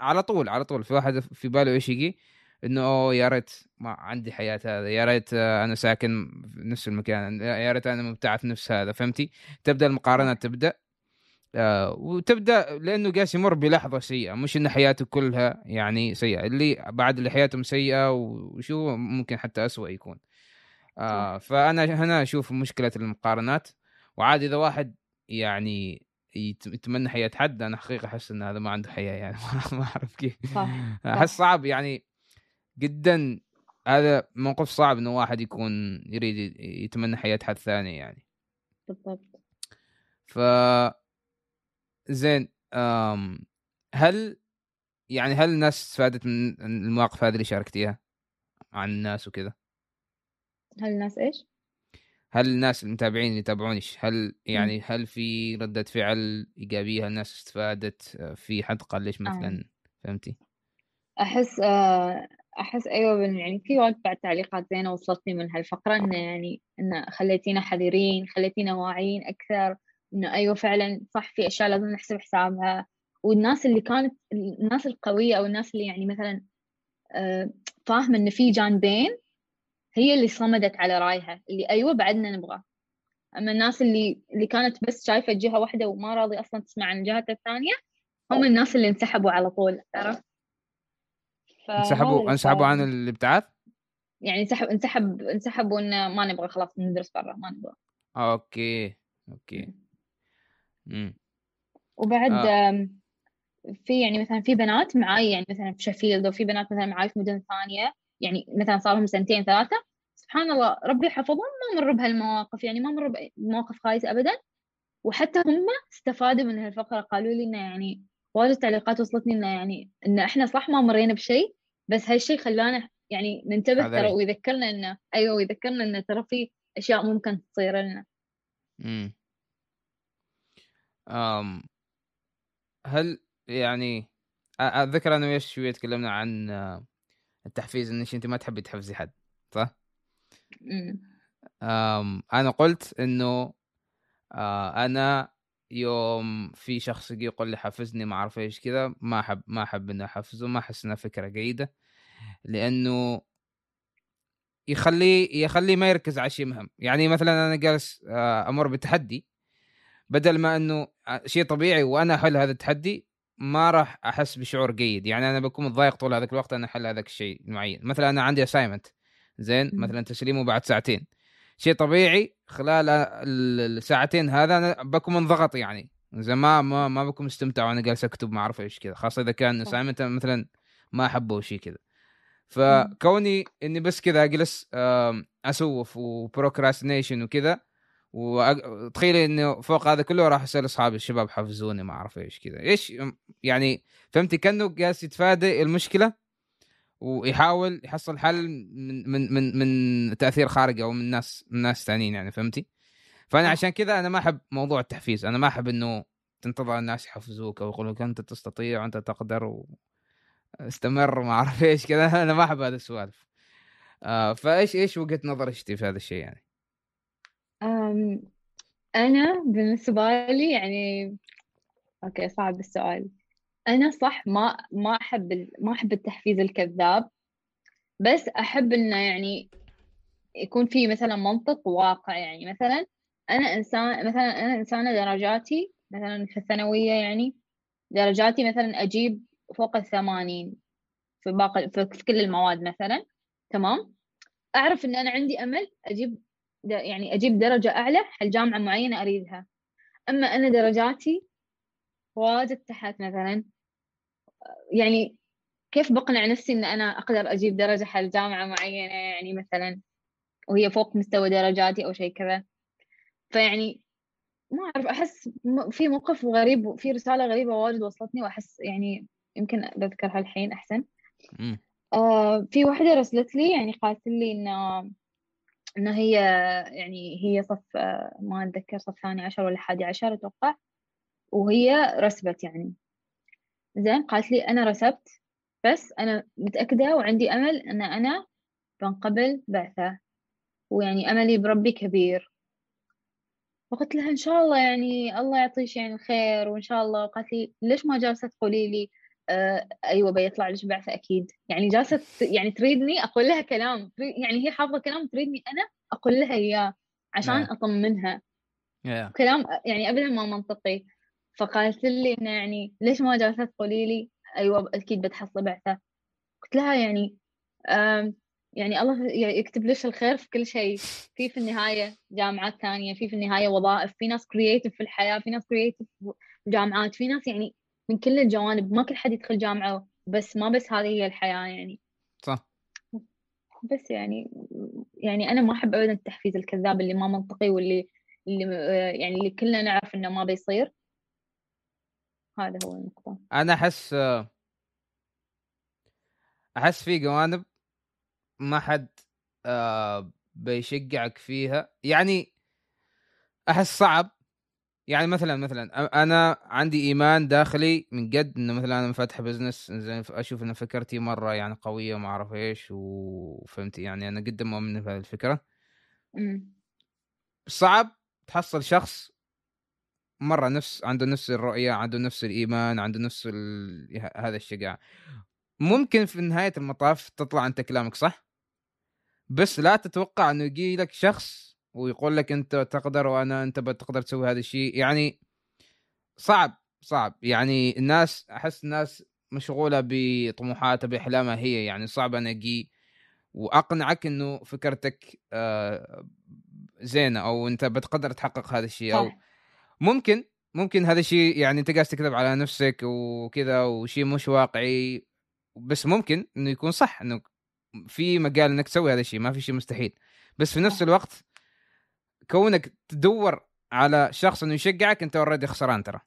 على طول على طول. في واحد في باله إيش يجي؟ إنه يا ريت ما عندي حياة هذا. يا ريت أنا ساكن في نفس المكان. يا ريت أنا مبتعث نفس هذا. فهمتي؟ تبدأ المقارنة تبدأ آه وتبدأ لأنه قاس يمر بلحظة سيئة. مش إن حياته كلها يعني سيئة. اللي بعد اللي حياتهم سيئة وشو ممكن حتى أسوأ يكون. آه فأنا هنا أشوف مشكلة المقارنات وعاد إذا واحد يعني يتمنى حياة حد أنا حقيقة أحس إن هذا ما عنده حياة يعني. ما أعرف كيف. أحس صعب يعني جدا هذا موقف صعب إنه واحد يكون يريد يتمنى حياة حد ثاني يعني. بالضبط. ف زين أم هل يعني هل الناس استفادت من المواقف هذه اللي شاركتيها عن الناس وكذا؟ هل الناس إيش؟ هل الناس المتابعين اللي يتابعونش هل يعني هل في ردة فعل إيجابية هل الناس استفادت في حد قال ليش مثلا آه. فهمتي؟ أحس آه أحس أيوة يعني في واجد بعد تعليقات زينة وصلتني من هالفقرة إنه يعني إنه خليتينا حذرين خليتينا واعيين أكثر إنه أيوة فعلا صح في أشياء لازم نحسب حسابها والناس اللي كانت الناس القوية أو الناس اللي يعني مثلا آه فاهمة إن في جانبين هي اللي صمدت على رايها اللي أيوة بعدنا نبغى أما الناس اللي اللي كانت بس شايفة جهة واحدة وما راضي أصلا تسمع عن الجهة الثانية هم الناس اللي انسحبوا على طول عرفت؟ انسحبوا انسحبوا عن الابتعاث؟ يعني انسحب انسحب انسحبوا انه ما نبغى خلاص ندرس برا ما نبغى. okay okay. امم وبعد آه. في يعني مثلا في بنات معاي يعني مثلا في شيفيلد وفي بنات مثلا معاي في مدن ثانية يعني مثلا صار لهم سنتين ثلاثة سبحان الله ربي حفظهم ما مروا بهالمواقف يعني ما مروا بمواقف خايسة ابدا وحتى هم استفادوا من هالفقرة قالوا لي إنه يعني واجد تعليقات وصلتني إنه يعني إن إحنا صح ما مرينا بشيء بس هالشيء خلانا يعني ننتبه ترى ويذكرنا إنه أيوه ويذكرنا إنه ترى في أشياء ممكن تصير لنا. امم أم هل يعني أتذكر أنا وياش شوية تكلمنا عن التحفيز إنك أنت ما تحبي تحفزي حد صح؟ أنا قلت إنه آه أنا يوم في شخص يجي يقول لي حفزني ما أعرف إيش كذا ما احب ما احب اني احفزه ما احس إنها فكرة جيدة لأنه يخليه يخليه ما يركز على شيء مهم. يعني مثلا أنا جالس آه، أمر بتحدي بدل ما إنه آه، شيء طبيعي وأنا أحل هذا التحدي ما راح أحس بشعور جيد. يعني أنا بكون متضايق طول هذاك الوقت أنا أحل هذاك الشيء المعين مثلا أنا عندي assignment زين مثلا تسليمه بعد ساعتين. شيء طبيعي خلال الساعتين هذا أنا بكون منضغط يعني. زي ما ما ما بكون مستمتع وأنا جالس أكتب ما أعرف إيش كذا. خاصة إذا كان assignment مثلا ما أحبه شيء كذا. فكوني إني بس كذا أجلس أسوف و procrastination وكذا وتخيلي إنه فوق هذا كله راح أسأل أصحابي الشباب حفزوني ما أعرف إيش كذا. إيش؟ يعني فهمتي؟ كأنه جالس يتفادى المشكلة. ويحاول يحصل حل من من من من تأثير خارجي أو من ناس من ناس ثانيين يعني فهمتي؟ فأنا عشان كذا أنا ما أحب موضوع التحفيز. أنا ما أحب إنه تنتظر الناس يحفزوك أو يقولوا لك أنت تستطيع وأنت تقدر و... استمر ما أعرف إيش كذا. أنا ما أحب هذه السوالف. آه فإيش إيش وجهة نظرك في هذا الشيء يعني؟ أم أنا بالنسبة لي يعني أوكي صعب السؤال. أنا صح ما ما أحب ما أحب التحفيز الكذاب بس أحب إنه يعني يكون في مثلا منطق واقع. يعني مثلا أنا إنسان مثلا أنا إنسانة درجاتي مثلا في الثانوية يعني درجاتي مثلا أجيب فوق الثمانين في باقي في كل المواد مثلا تمام؟ أعرف إن أنا عندي أمل أجيب يعني أجيب درجة أعلى حل جامعة معينة أريدها. أما أنا درجاتي واجد تحت مثلا. يعني كيف بقنع نفسي إن أنا أقدر أجيب درجة حل جامعة معينة؟ يعني مثلا وهي فوق مستوى درجاتي أو شيء كذا. فيعني ما أعرف أحس في موقف غريب وفي رسالة غريبة واجد وصلتني وأحس يعني يمكن بذكرها الحين أحسن. آه في واحدة رسلت لي يعني قالت لي انه انه هي يعني هي صف آه ما أتذكر صف ثاني عشر ولا حادي عشر أتوقع. وهي رسبت يعني. زين قالت لي أنا رسبت بس أنا متأكدة وعندي أمل أن أنا بنقبل بعثة ويعني أملي بربي كبير. فقلت لها إن شاء الله يعني الله يعطيش يعني الخير وإن شاء الله. قالت لي ليش ما جالسة تقولي لي آه أيوه بيطلع لك بعثة أكيد. يعني جالسة يعني تريدني أقول لها كلام يعني هي حافظة كلام تريدني أنا أقول لها إياه عشان yeah. أطمنها. Yeah. كلام يعني ابدا ما منطقي. فقالت لي إنه يعني ليش ما جالسه تقولي لي؟ أيوه أكيد بتحصلي بعثة. قلت لها يعني يعني الله يكتب لك الخير في كل شيء. في في النهاية جامعات ثانية في في النهاية وظائف في ناس creative في الحياة في ناس creative في الجامعات في ناس يعني من كل الجوانب. ما كل حد يدخل جامعة بس ما بس هذه هي الحياة يعني. صح. بس يعني يعني أنا ما أحب ابدا التحفيز الكذاب اللي ما منطقي واللي اللي يعني اللي كلنا نعرف إنه ما بيصير. هذا هو النقطة. أنا أحس أحس في جوانب ما حد آه بيشجعك فيها. يعني أحس صعب. يعني مثلا مثلا أنا عندي إيمان داخلي من قد إنه مثلا أنا فاتح بزنس زين أشوف ان فكرتي مرة يعني قوية وما أعرف إيش وفهمت يعني أنا قد مؤمن بهذه الفكرة. صعب تحصل شخص مرة نفس عنده نفس الرؤية عنده نفس الإيمان عنده نفس ال... هذا الشجاع ممكن في نهاية المطاف تطلع أنت كلامك صح؟ بس لا تتوقع إنه يجي لك شخص ويقول لك أنت تقدر وأنا أنت بتقدر تسوي هذا الشيء. يعني صعب صعب. يعني الناس أحس الناس مشغولة بطموحاتها باحلامها هي. يعني صعب أنا أجي وأقنعك إنه فكرتك آه، زينة أو أنت بتقدر تحقق هذا الشيء أو ممكن ممكن هذا الشيء يعني أنت قاعد تكذب على نفسك وكذا وشيء مش واقعي بس ممكن إنه يكون صح إنه في مجال إنك تسوي هذا الشيء ما في شيء مستحيل. بس في نفس الوقت كونك تدور على شخص إنه يشجعك أنت already خسران ترى.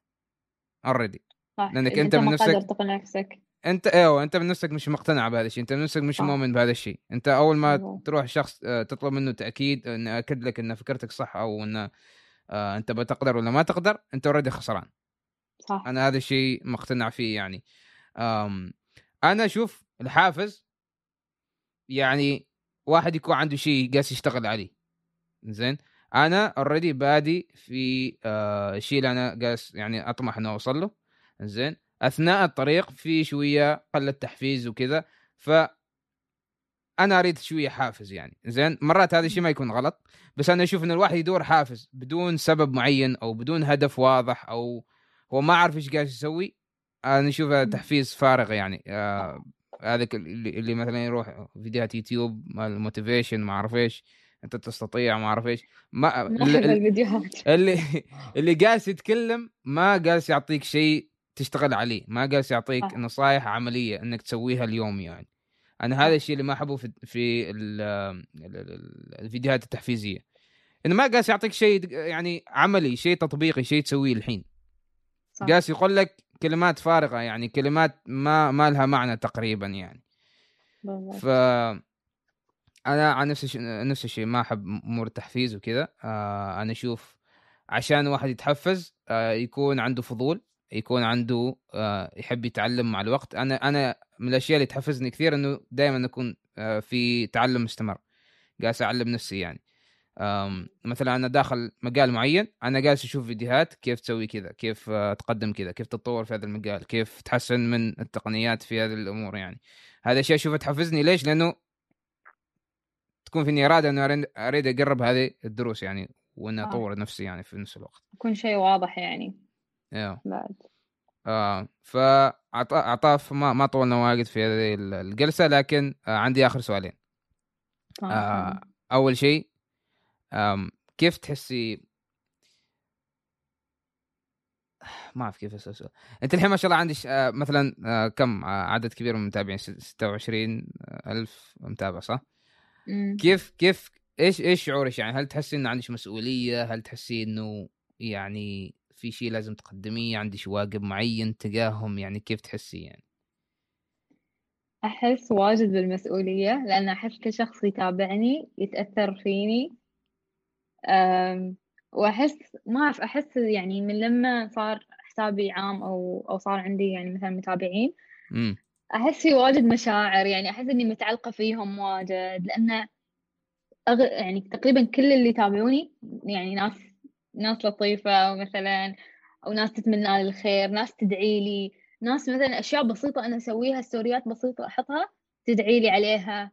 already لأنك أنت, من نفسك نفسك. أنت أيوه أنت من نفسك مش مقتنع بهذا الشيء أنت من نفسك مش مؤمن بهذا الشيء. أنت أول ما أوه. تروح شخص آه، تطلب منه تأكيد انه أكد لك إن فكرتك صح أو انه آه أنت بتقدر ولا ما تقدر أنت already خسران. صح. أنا هذا الشيء مقتنع فيه يعني. أنا أشوف الحافز يعني واحد يكون عنده شيء قاس يشتغل عليه. زين؟ أنا already بادي في آه الشيء اللي أنا قاس يعني أطمح إنه أوصل له. زين؟ أثناء الطريق في شوية قلة تحفيز وكذا. ف أنا أريد شوية حافز يعني. زين مرات هذا الشيء ما يكون غلط بس أنا أشوف إن الواحد يدور حافز بدون سبب معين أو بدون هدف واضح أو هو ما عارف إيش قاعد يسوي أنا أشوفه تحفيز فارغ يعني. آه هذاك اللي, اللي مثلا يروح فيديوهات يوتيوب مال motivation ما أعرف إيش أنت تستطيع ما أعرف إيش. ما اللي الفيديوهات. اللي اللي جالس يتكلم ما جالس يعطيك شيء تشتغل عليه ما جالس يعطيك آه. نصائح عملية إنك تسويها اليوم يعني. أنا هذا الشيء اللي ما أحبه في في الفيديوهات التحفيزية. إنه ما جالس يعطيك شيء يعني عملي شيء تطبيقي شيء تسويه الحين. جالس يقول لك كلمات فارغة يعني كلمات ما ما لها معنى تقريبا يعني. ف أنا عن نفس الشيء نفس الشيء ما أحب امور التحفيز وكذا. آه أنا أشوف عشان واحد يتحفز آه، يكون عنده فضول يكون عنده آه، يحب يتعلم مع الوقت. أنا أنا من الأشياء اللي تحفزني كثير إنه دائما اكون آه، في تعلم مستمر جالس أعلم نفسي يعني. مثلا أنا داخل مجال معين أنا جالس أشوف فيديوهات كيف تسوي كذا كيف تقدم كذا كيف تتطور في هذا المجال كيف تحسن من التقنيات في هذه الأمور يعني. هذا الشيء اشوفه تحفزني. ليش؟ لأنه تكون فيني إرادة إنه أريد اقرب هذه الدروس يعني وإني أطور آه. نفسي يعني في نفس الوقت. يكون شيء واضح يعني. أيوه بعد. آه فعطاف ما ما طولنا واجد في هذه الجلسة لكن آه عندي آخر سؤالين آه. آه أول شيء كيف تحسي ما أعرف كيف أسأل السؤال أنت الحين ما شاء الله عندك آه مثلا آه كم عدد كبير من المتابعين 26 ألف متابع صح؟ مم. كيف كيف إيش إيش شعورك يعني هل تحسي ان عندك مسؤولية هل تحسي إنه يعني في شيء لازم تقدميه عندك واجب معين تجاههم يعني كيف تحسي يعني أحس واجد بالمسؤولية لأن أحس كل شخص يتابعني يتأثر فيني وأحس ما أعرف أحس يعني من لما صار حسابي عام أو أو صار عندي يعني مثلا متابعين م. أحس في واجد مشاعر يعني أحس إني متعلقة فيهم واجد لأن أغ... يعني تقريبا كل اللي يتابعوني يعني ناس ناس لطيفة مثلا أو ناس تتمنى لي الخير ناس تدعي لي ناس مثلا أشياء بسيطة أنا أسويها story ات بسيطة أحطها تدعي لي عليها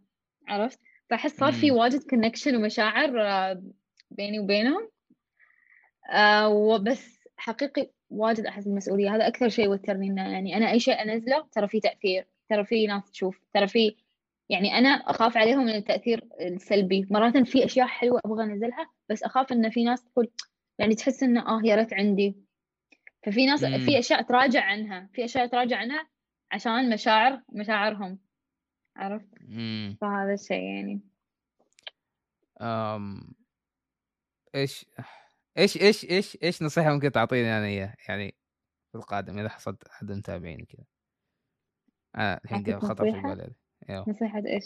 عرفت؟ فأحس صار في واجد connection ومشاعر آه، بيني وبينهم. آه وبس حقيقي واجد أحس المسؤولية هذا أكثر شيء يوترني إنه يعني أنا أي شيء أنزله ترى في تأثير ترى في ناس تشوف ترى في يعني أنا أخاف عليهم من التأثير السلبي. مرات في أشياء حلوة أبغى أنزلها بس أخاف إن في ناس تقول يعني تحس إنه آه يا ريت عندي. ففي ناس مم. في أشياء تراجع عنها. في أشياء تراجع عنها عشان مشاعر مشاعرهم. عرفت؟ مم. فهذا الشيء يعني. أم... إيش إيش إيش إيش إيش نصيحة ممكن تعطيني أنا إياها؟ يعني في القادم إذا حصلت أحد متابعيني كذا. أنا الحين خطر في بالي أيوه. نصيحة إيش؟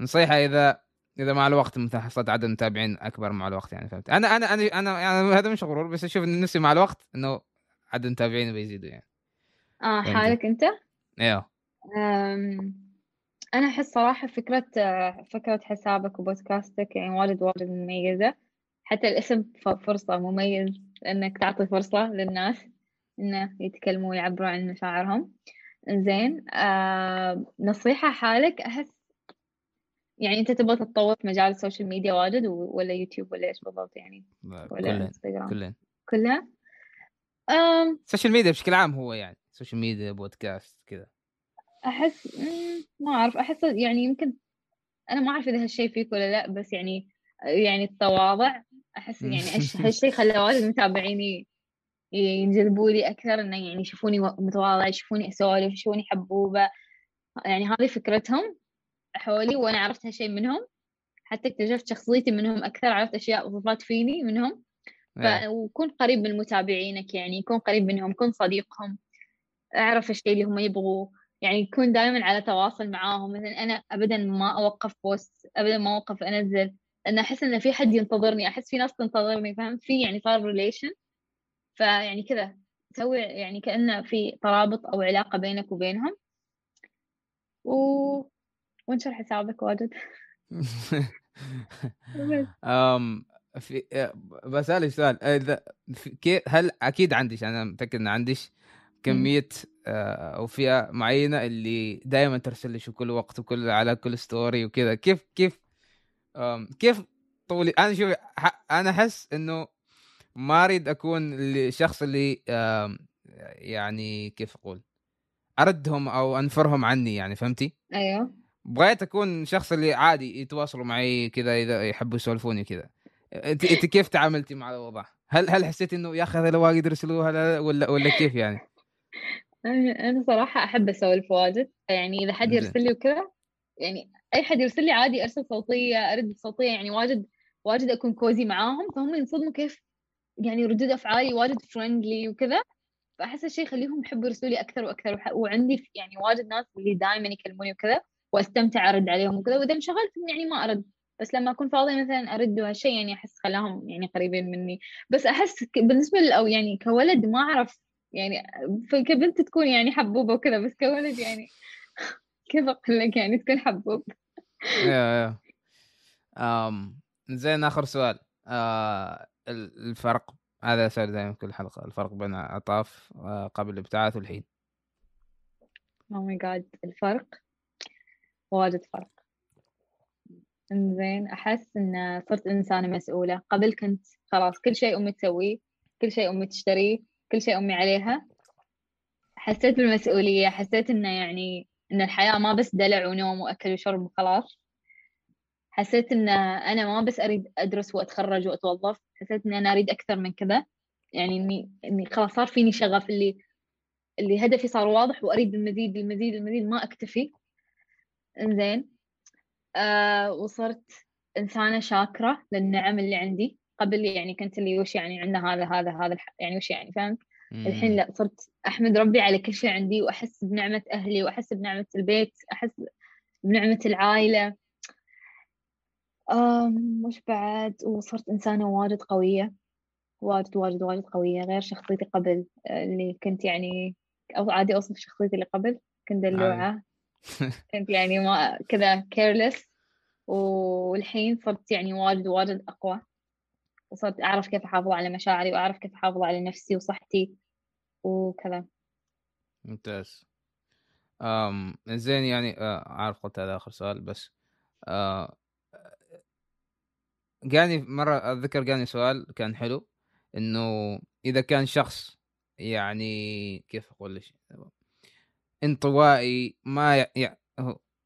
نصيحة إذا إذا مع الوقت مثلا حصلت عدد متابعين أكبر مع الوقت يعني فهمت؟ أنا أنا أنا أنا يعني هذا مش غرور بس أشوف نفسي مع الوقت إنه عدد متابعين بيزيدوا يعني. آه حالك أنت؟ أيوه أنا أحس صراحة فكرة فكرة حسابك وبودكاستك يعني واجد واجد مميزة. حتى الاسم فرصة مميز إنك تعطي فرصة للناس إنه يتكلموا ويعبروا عن مشاعرهم. زين آه نصيحة حالك أحس يعني أنت تبغى تتطور في مجال ال social media واجد ولا يوتيوب ولا إيش بالضبط يعني؟ ولا انستغرام كلها؟ كلها ال social media بشكل عام هو يعني social media podcast كذا. أحس ما أعرف أحس يعني يمكن أنا ما أعرف إذا هالشيء فيك ولا لا بس يعني يعني التواضع أحس يعني هالشيء خلى واجد متابعيني ينجذبوا لي أكثر إنه يعني يشوفوني متواضعة يشوفوني أسولف يشوفوني حبوبة. يعني هذه فكرتهم. حولي وأنا عرفت هالشيء منهم. حتى اكتشفت شخصيتي منهم أكثر عرفت أشياء وصفات فيني منهم. ف... وكون قريب من متابعينك يعني كون قريب منهم كون صديقهم أعرف الشيء اللي هم يبغوه. يعني يكون دائما على تواصل معاهم. مثلا أنا أبدا ما أوقف post أبدا ما أوقف أنزل. لأن أحس إن في حد ينتظرني أحس في ناس تنتظرني فهمت؟ في يعني صار relation فيعني كذا تسوي يعني كأنه في ترابط أو علاقة بينك وبينهم. و... وانشر حسابك واجد. أم في بسألك سؤال. إذا كيف هل أكيد عندك أنا متأكد إن عندك كمية آه، أو فئة معينة اللي دائما ترسل لك في كل وقت وكل على كل ستوري وكذا. كيف كيف كيف طولي أنا شوف أنا أحس إنه ما أريد أكون الشخص اللي يعني كيف أقول أردهم أو أنفرهم عني يعني فهمتي؟ أيوه. بغيت أكون شخص اللي عادي يتواصلوا معي كذا إذا يحبوا يسولفوني كذا. انت أنت كيف تعاملتي مع الوضع؟ هل هل حسيت إنه يا أخي هذا واجد يرسلوها ولا ولا كيف يعني؟ أنا صراحة أحب أسولف واجد. يعني إذا حد يرسل لي وكذا يعني أي حد يرسل لي عادي أرسل صوتية أرد صوتية يعني واجد واجد أكون cozy معاهم. فهم ينصدموا كيف يعني ردود أفعالي واجد friendly وكذا. فأحس الشيء يخليهم يحبوا يرسلوا لي أكثر وأكثر. وعندي يعني واجد ناس اللي دائما يكلموني وكذا. واستمتع أرد عليهم وكذا وإذا انشغلت يعني ما أرد. بس لما أكون فاضية مثلا أرد هالشيء يعني أحس خلاهم يعني قريبين مني. بس أحس بالنسبة أو يعني cold ما أعرف يعني كبنت تكون يعني حبوبة وكذا بس كولد يعني كيف أقول لك يعني تكون حبوب؟ يا يا. زين آخر سؤال. آه الفرق هذا سؤال دائما كل حلقة. الفرق بين عطاف آه قبل الابتعاث والحين. أو ماي جاد الفرق؟ واجد فرق. إنزين أحس إن صرت إنسانة مسؤولة. قبل كنت خلاص كل شيء أمي تسويه كل شيء أمي تشتريه كل شيء أمي عليها. حسيت بالمسؤولية حسيت إنه يعني إن الحياة ما بس دلع ونوم وأكل وشرب وخلاص. حسيت إن أنا ما بس أريد أدرس وأتخرج وأتوظف حسيت إن أنا أريد أكثر من كذا. يعني إني إني خلاص صار فيني شغف اللي اللي هدفي صار واضح وأريد المزيد المزيد المزيد ما أكتفي. إنزين. آه وصرت إنسانة شاكرة للنعم اللي عندي. قبل يعني كنت اللي وش يعني عندنا هذا هذا هذا يعني وش يعني فهمت؟ الحين لا صرت أحمد ربي على كل شيء عندي وأحس بنعمة أهلي وأحس بنعمة البيت أحس بنعمة العائلة. أم وش بعد؟ وصرت إنسانة واجد قوية واجد واجد واجد قوية غير شخصيتي قبل اللي كنت يعني أو عادي أوصف شخصيتي اللي قبل كنت دلوعة. كنت يعني ما كذا كيرلس والحين صرت يعني واجد واجد أقوى. وصرت أعرف كيف أحافظ على مشاعري وأعرف كيف أحافظ على نفسي وصحتي وكذا. ممتاز. أم زين يعني آه، أعرف قلت هذا آخر سؤال بس جاني مرة أتذكر جاني سؤال كان حلو إنه إذا كان شخص يعني كيف أقول لك؟ انطوائي ما يعني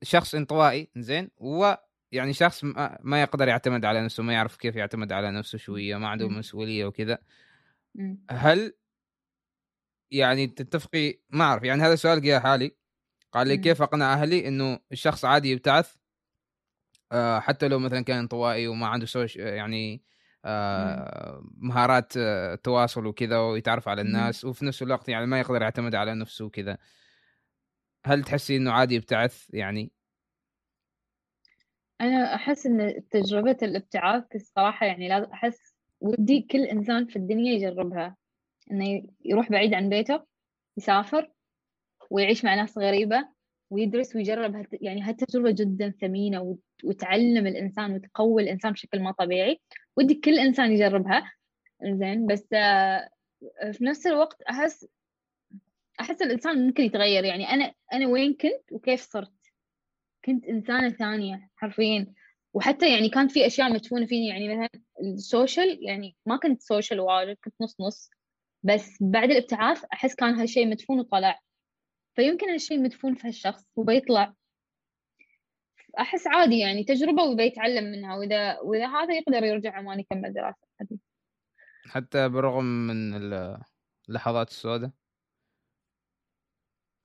شخص انطوائي زين ويعني شخص ما يقدر يعتمد على نفسه ما يعرف كيف يعتمد على نفسه شوية ما عنده مسؤولية وكذا. هل يعني تتفقي؟ ما أعرف يعني هذا السؤال جاء حالي. قال لي كيف أقنع أهلي إنه الشخص عادي يبتعث؟ آه، حتى لو مثلا كان انطوائي وما عنده سوش يعني آه، مهارات آه، تواصل وكذا ويتعرف على الناس وفي نفس الوقت يعني ما يقدر يعتمد على نفسه وكذا. هل تحسي إنه عادي يبتعث يعني؟ أنا أحس إن تجربة الابتعاث الصراحة يعني لازم أحس ودي كل إنسان في الدنيا يجربها. إنه يروح بعيد عن بيته يسافر ويعيش مع ناس غريبة ويدرس ويجرب هت... يعني هالتجربة جدا ثمينة وتعلم الإنسان وتقوي الإنسان بشكل ما طبيعي. ودي كل إنسان يجربها. زين بس آه، في نفس الوقت أحس أحس الإنسان ممكن يتغير. يعني أنا أنا وين كنت وكيف صرت؟ كنت إنسانة ثانية حرفيا. وحتى يعني كانت في أشياء مدفونة فيني. يعني مثلا ال social يعني ما كنت social واجد كنت نص نص. بس بعد الابتعاث أحس كان هالشيء مدفون وطلع. فيمكن هالشيء مدفون في هالشخص وبيطلع. أحس عادي يعني تجربة وبيتعلم منها. وإذا وإذا هذا يقدر يرجع عمان يكمل دراسة هذه حتى بالرغم من اللحظات السوداء.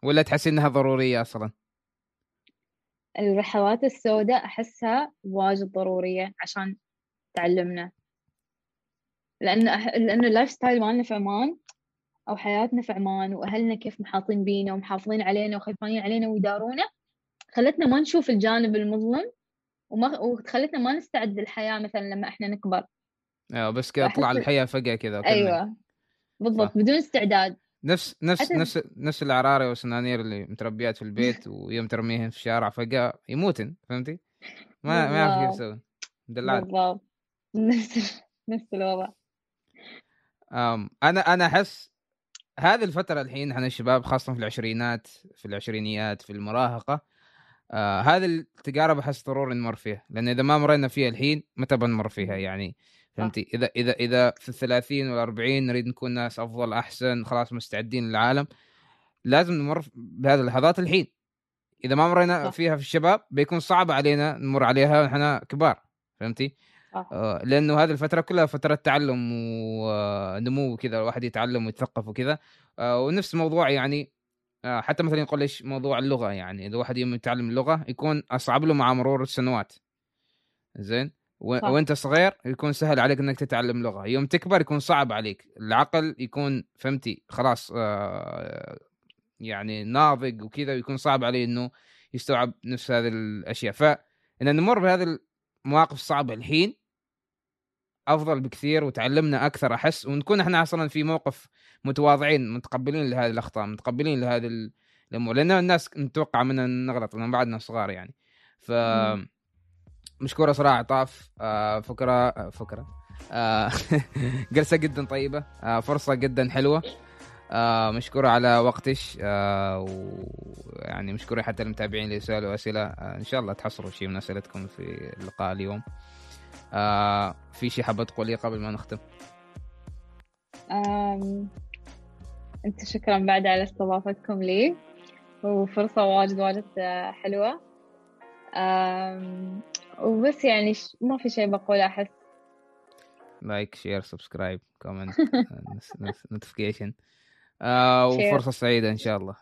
ولا تحسي إنها ضرورية أصلا؟ اللحظات السوداء أحسها واجد ضرورية عشان تعلمنا أح... لأن ال lifestyle مالنا في عمان أو حياتنا في عمان وأهلنا كيف محاطين بينا ومحافظين علينا وخايفين علينا ويدارونا خلتنا ما نشوف الجانب المظلم وما وخلتنا ما نستعد للحياة مثلا لما إحنا نكبر أيوه بس كذا طلع الحياة فجأة كذا أيوة بالضبط صح. بدون استعداد نفس نفس حتى... نفس نفس العراري والسنانير اللي متربيات في البيت ويوم ترميهن في الشارع فجأة يموتن فهمتي؟ ما ما يعرف كيف يسوي. دلعات بالضبط. نفس نفس الوضع. أنا أنا أحس هذه الفترة الحين إحنا الشباب خاصة في العشرينات في العشرينيات في المراهقة آه هذه التجارب أحس ضروري نمر فيها لأن إذا ما مرينا فيها الحين متى بنمر فيها؟ يعني فهمتي؟ إذا إذا إذا في الثلاثين والأربعين نريد نكون ناس أفضل أحسن خلاص مستعدين للعالم لازم نمر بهذه اللحظات الحين. إذا ما مرينا فيها في الشباب بيكون صعب علينا نمر عليها ونحن كبار. فهمتي؟ آه لأنه هذه الفترة كلها فترة تعلم ونمو وكذا الواحد يتعلم ويتثقف وكذا. آه ونفس موضوع يعني آه حتى مثلا يقول إيش موضوع اللغة يعني إذا واحد يوم يتعلم اللغة يكون أصعب له مع مرور السنوات. زين؟ و... وانت صغير يكون سهل عليك إنك تتعلم لغة. يوم تكبر يكون صعب عليك. العقل يكون فهمتي؟ خلاص آه يعني ناضج وكذا ويكون صعب عليه إنه يستوعب نفس هذه الأشياء. فان نمر بهذه المواقف الصعبة الحين أفضل بكثير وتعلمنا أكثر أحس ونكون إحنا أصلا في موقف متواضعين متقبلين لهذه الأخطاء متقبلين لهذه الأمور. لأن الناس نتوقع مننا نغلط لأن بعدنا صغار يعني. ف مشكوره صراحة طاف. آه فكرة آه فكرة. آه جلسة جدا طيبة. فرصة جدا حلوة. مشكورة على وقتش. ويعني مشكورة حتى المتابعين اللي سألوا أسئلة إن شاء الله تحصلوا شيء من أسئلتكم في اللقاء اليوم. في شيء حابة تقوليه قبل ما نختم. أنت شكرا بعد على استضافتكم لي. وفرصة واجد واجد حلوة. وبس يعني ما في شيء بقوله أحس. like share subscribe comment notification وفرصة سعيدة إن شاء الله.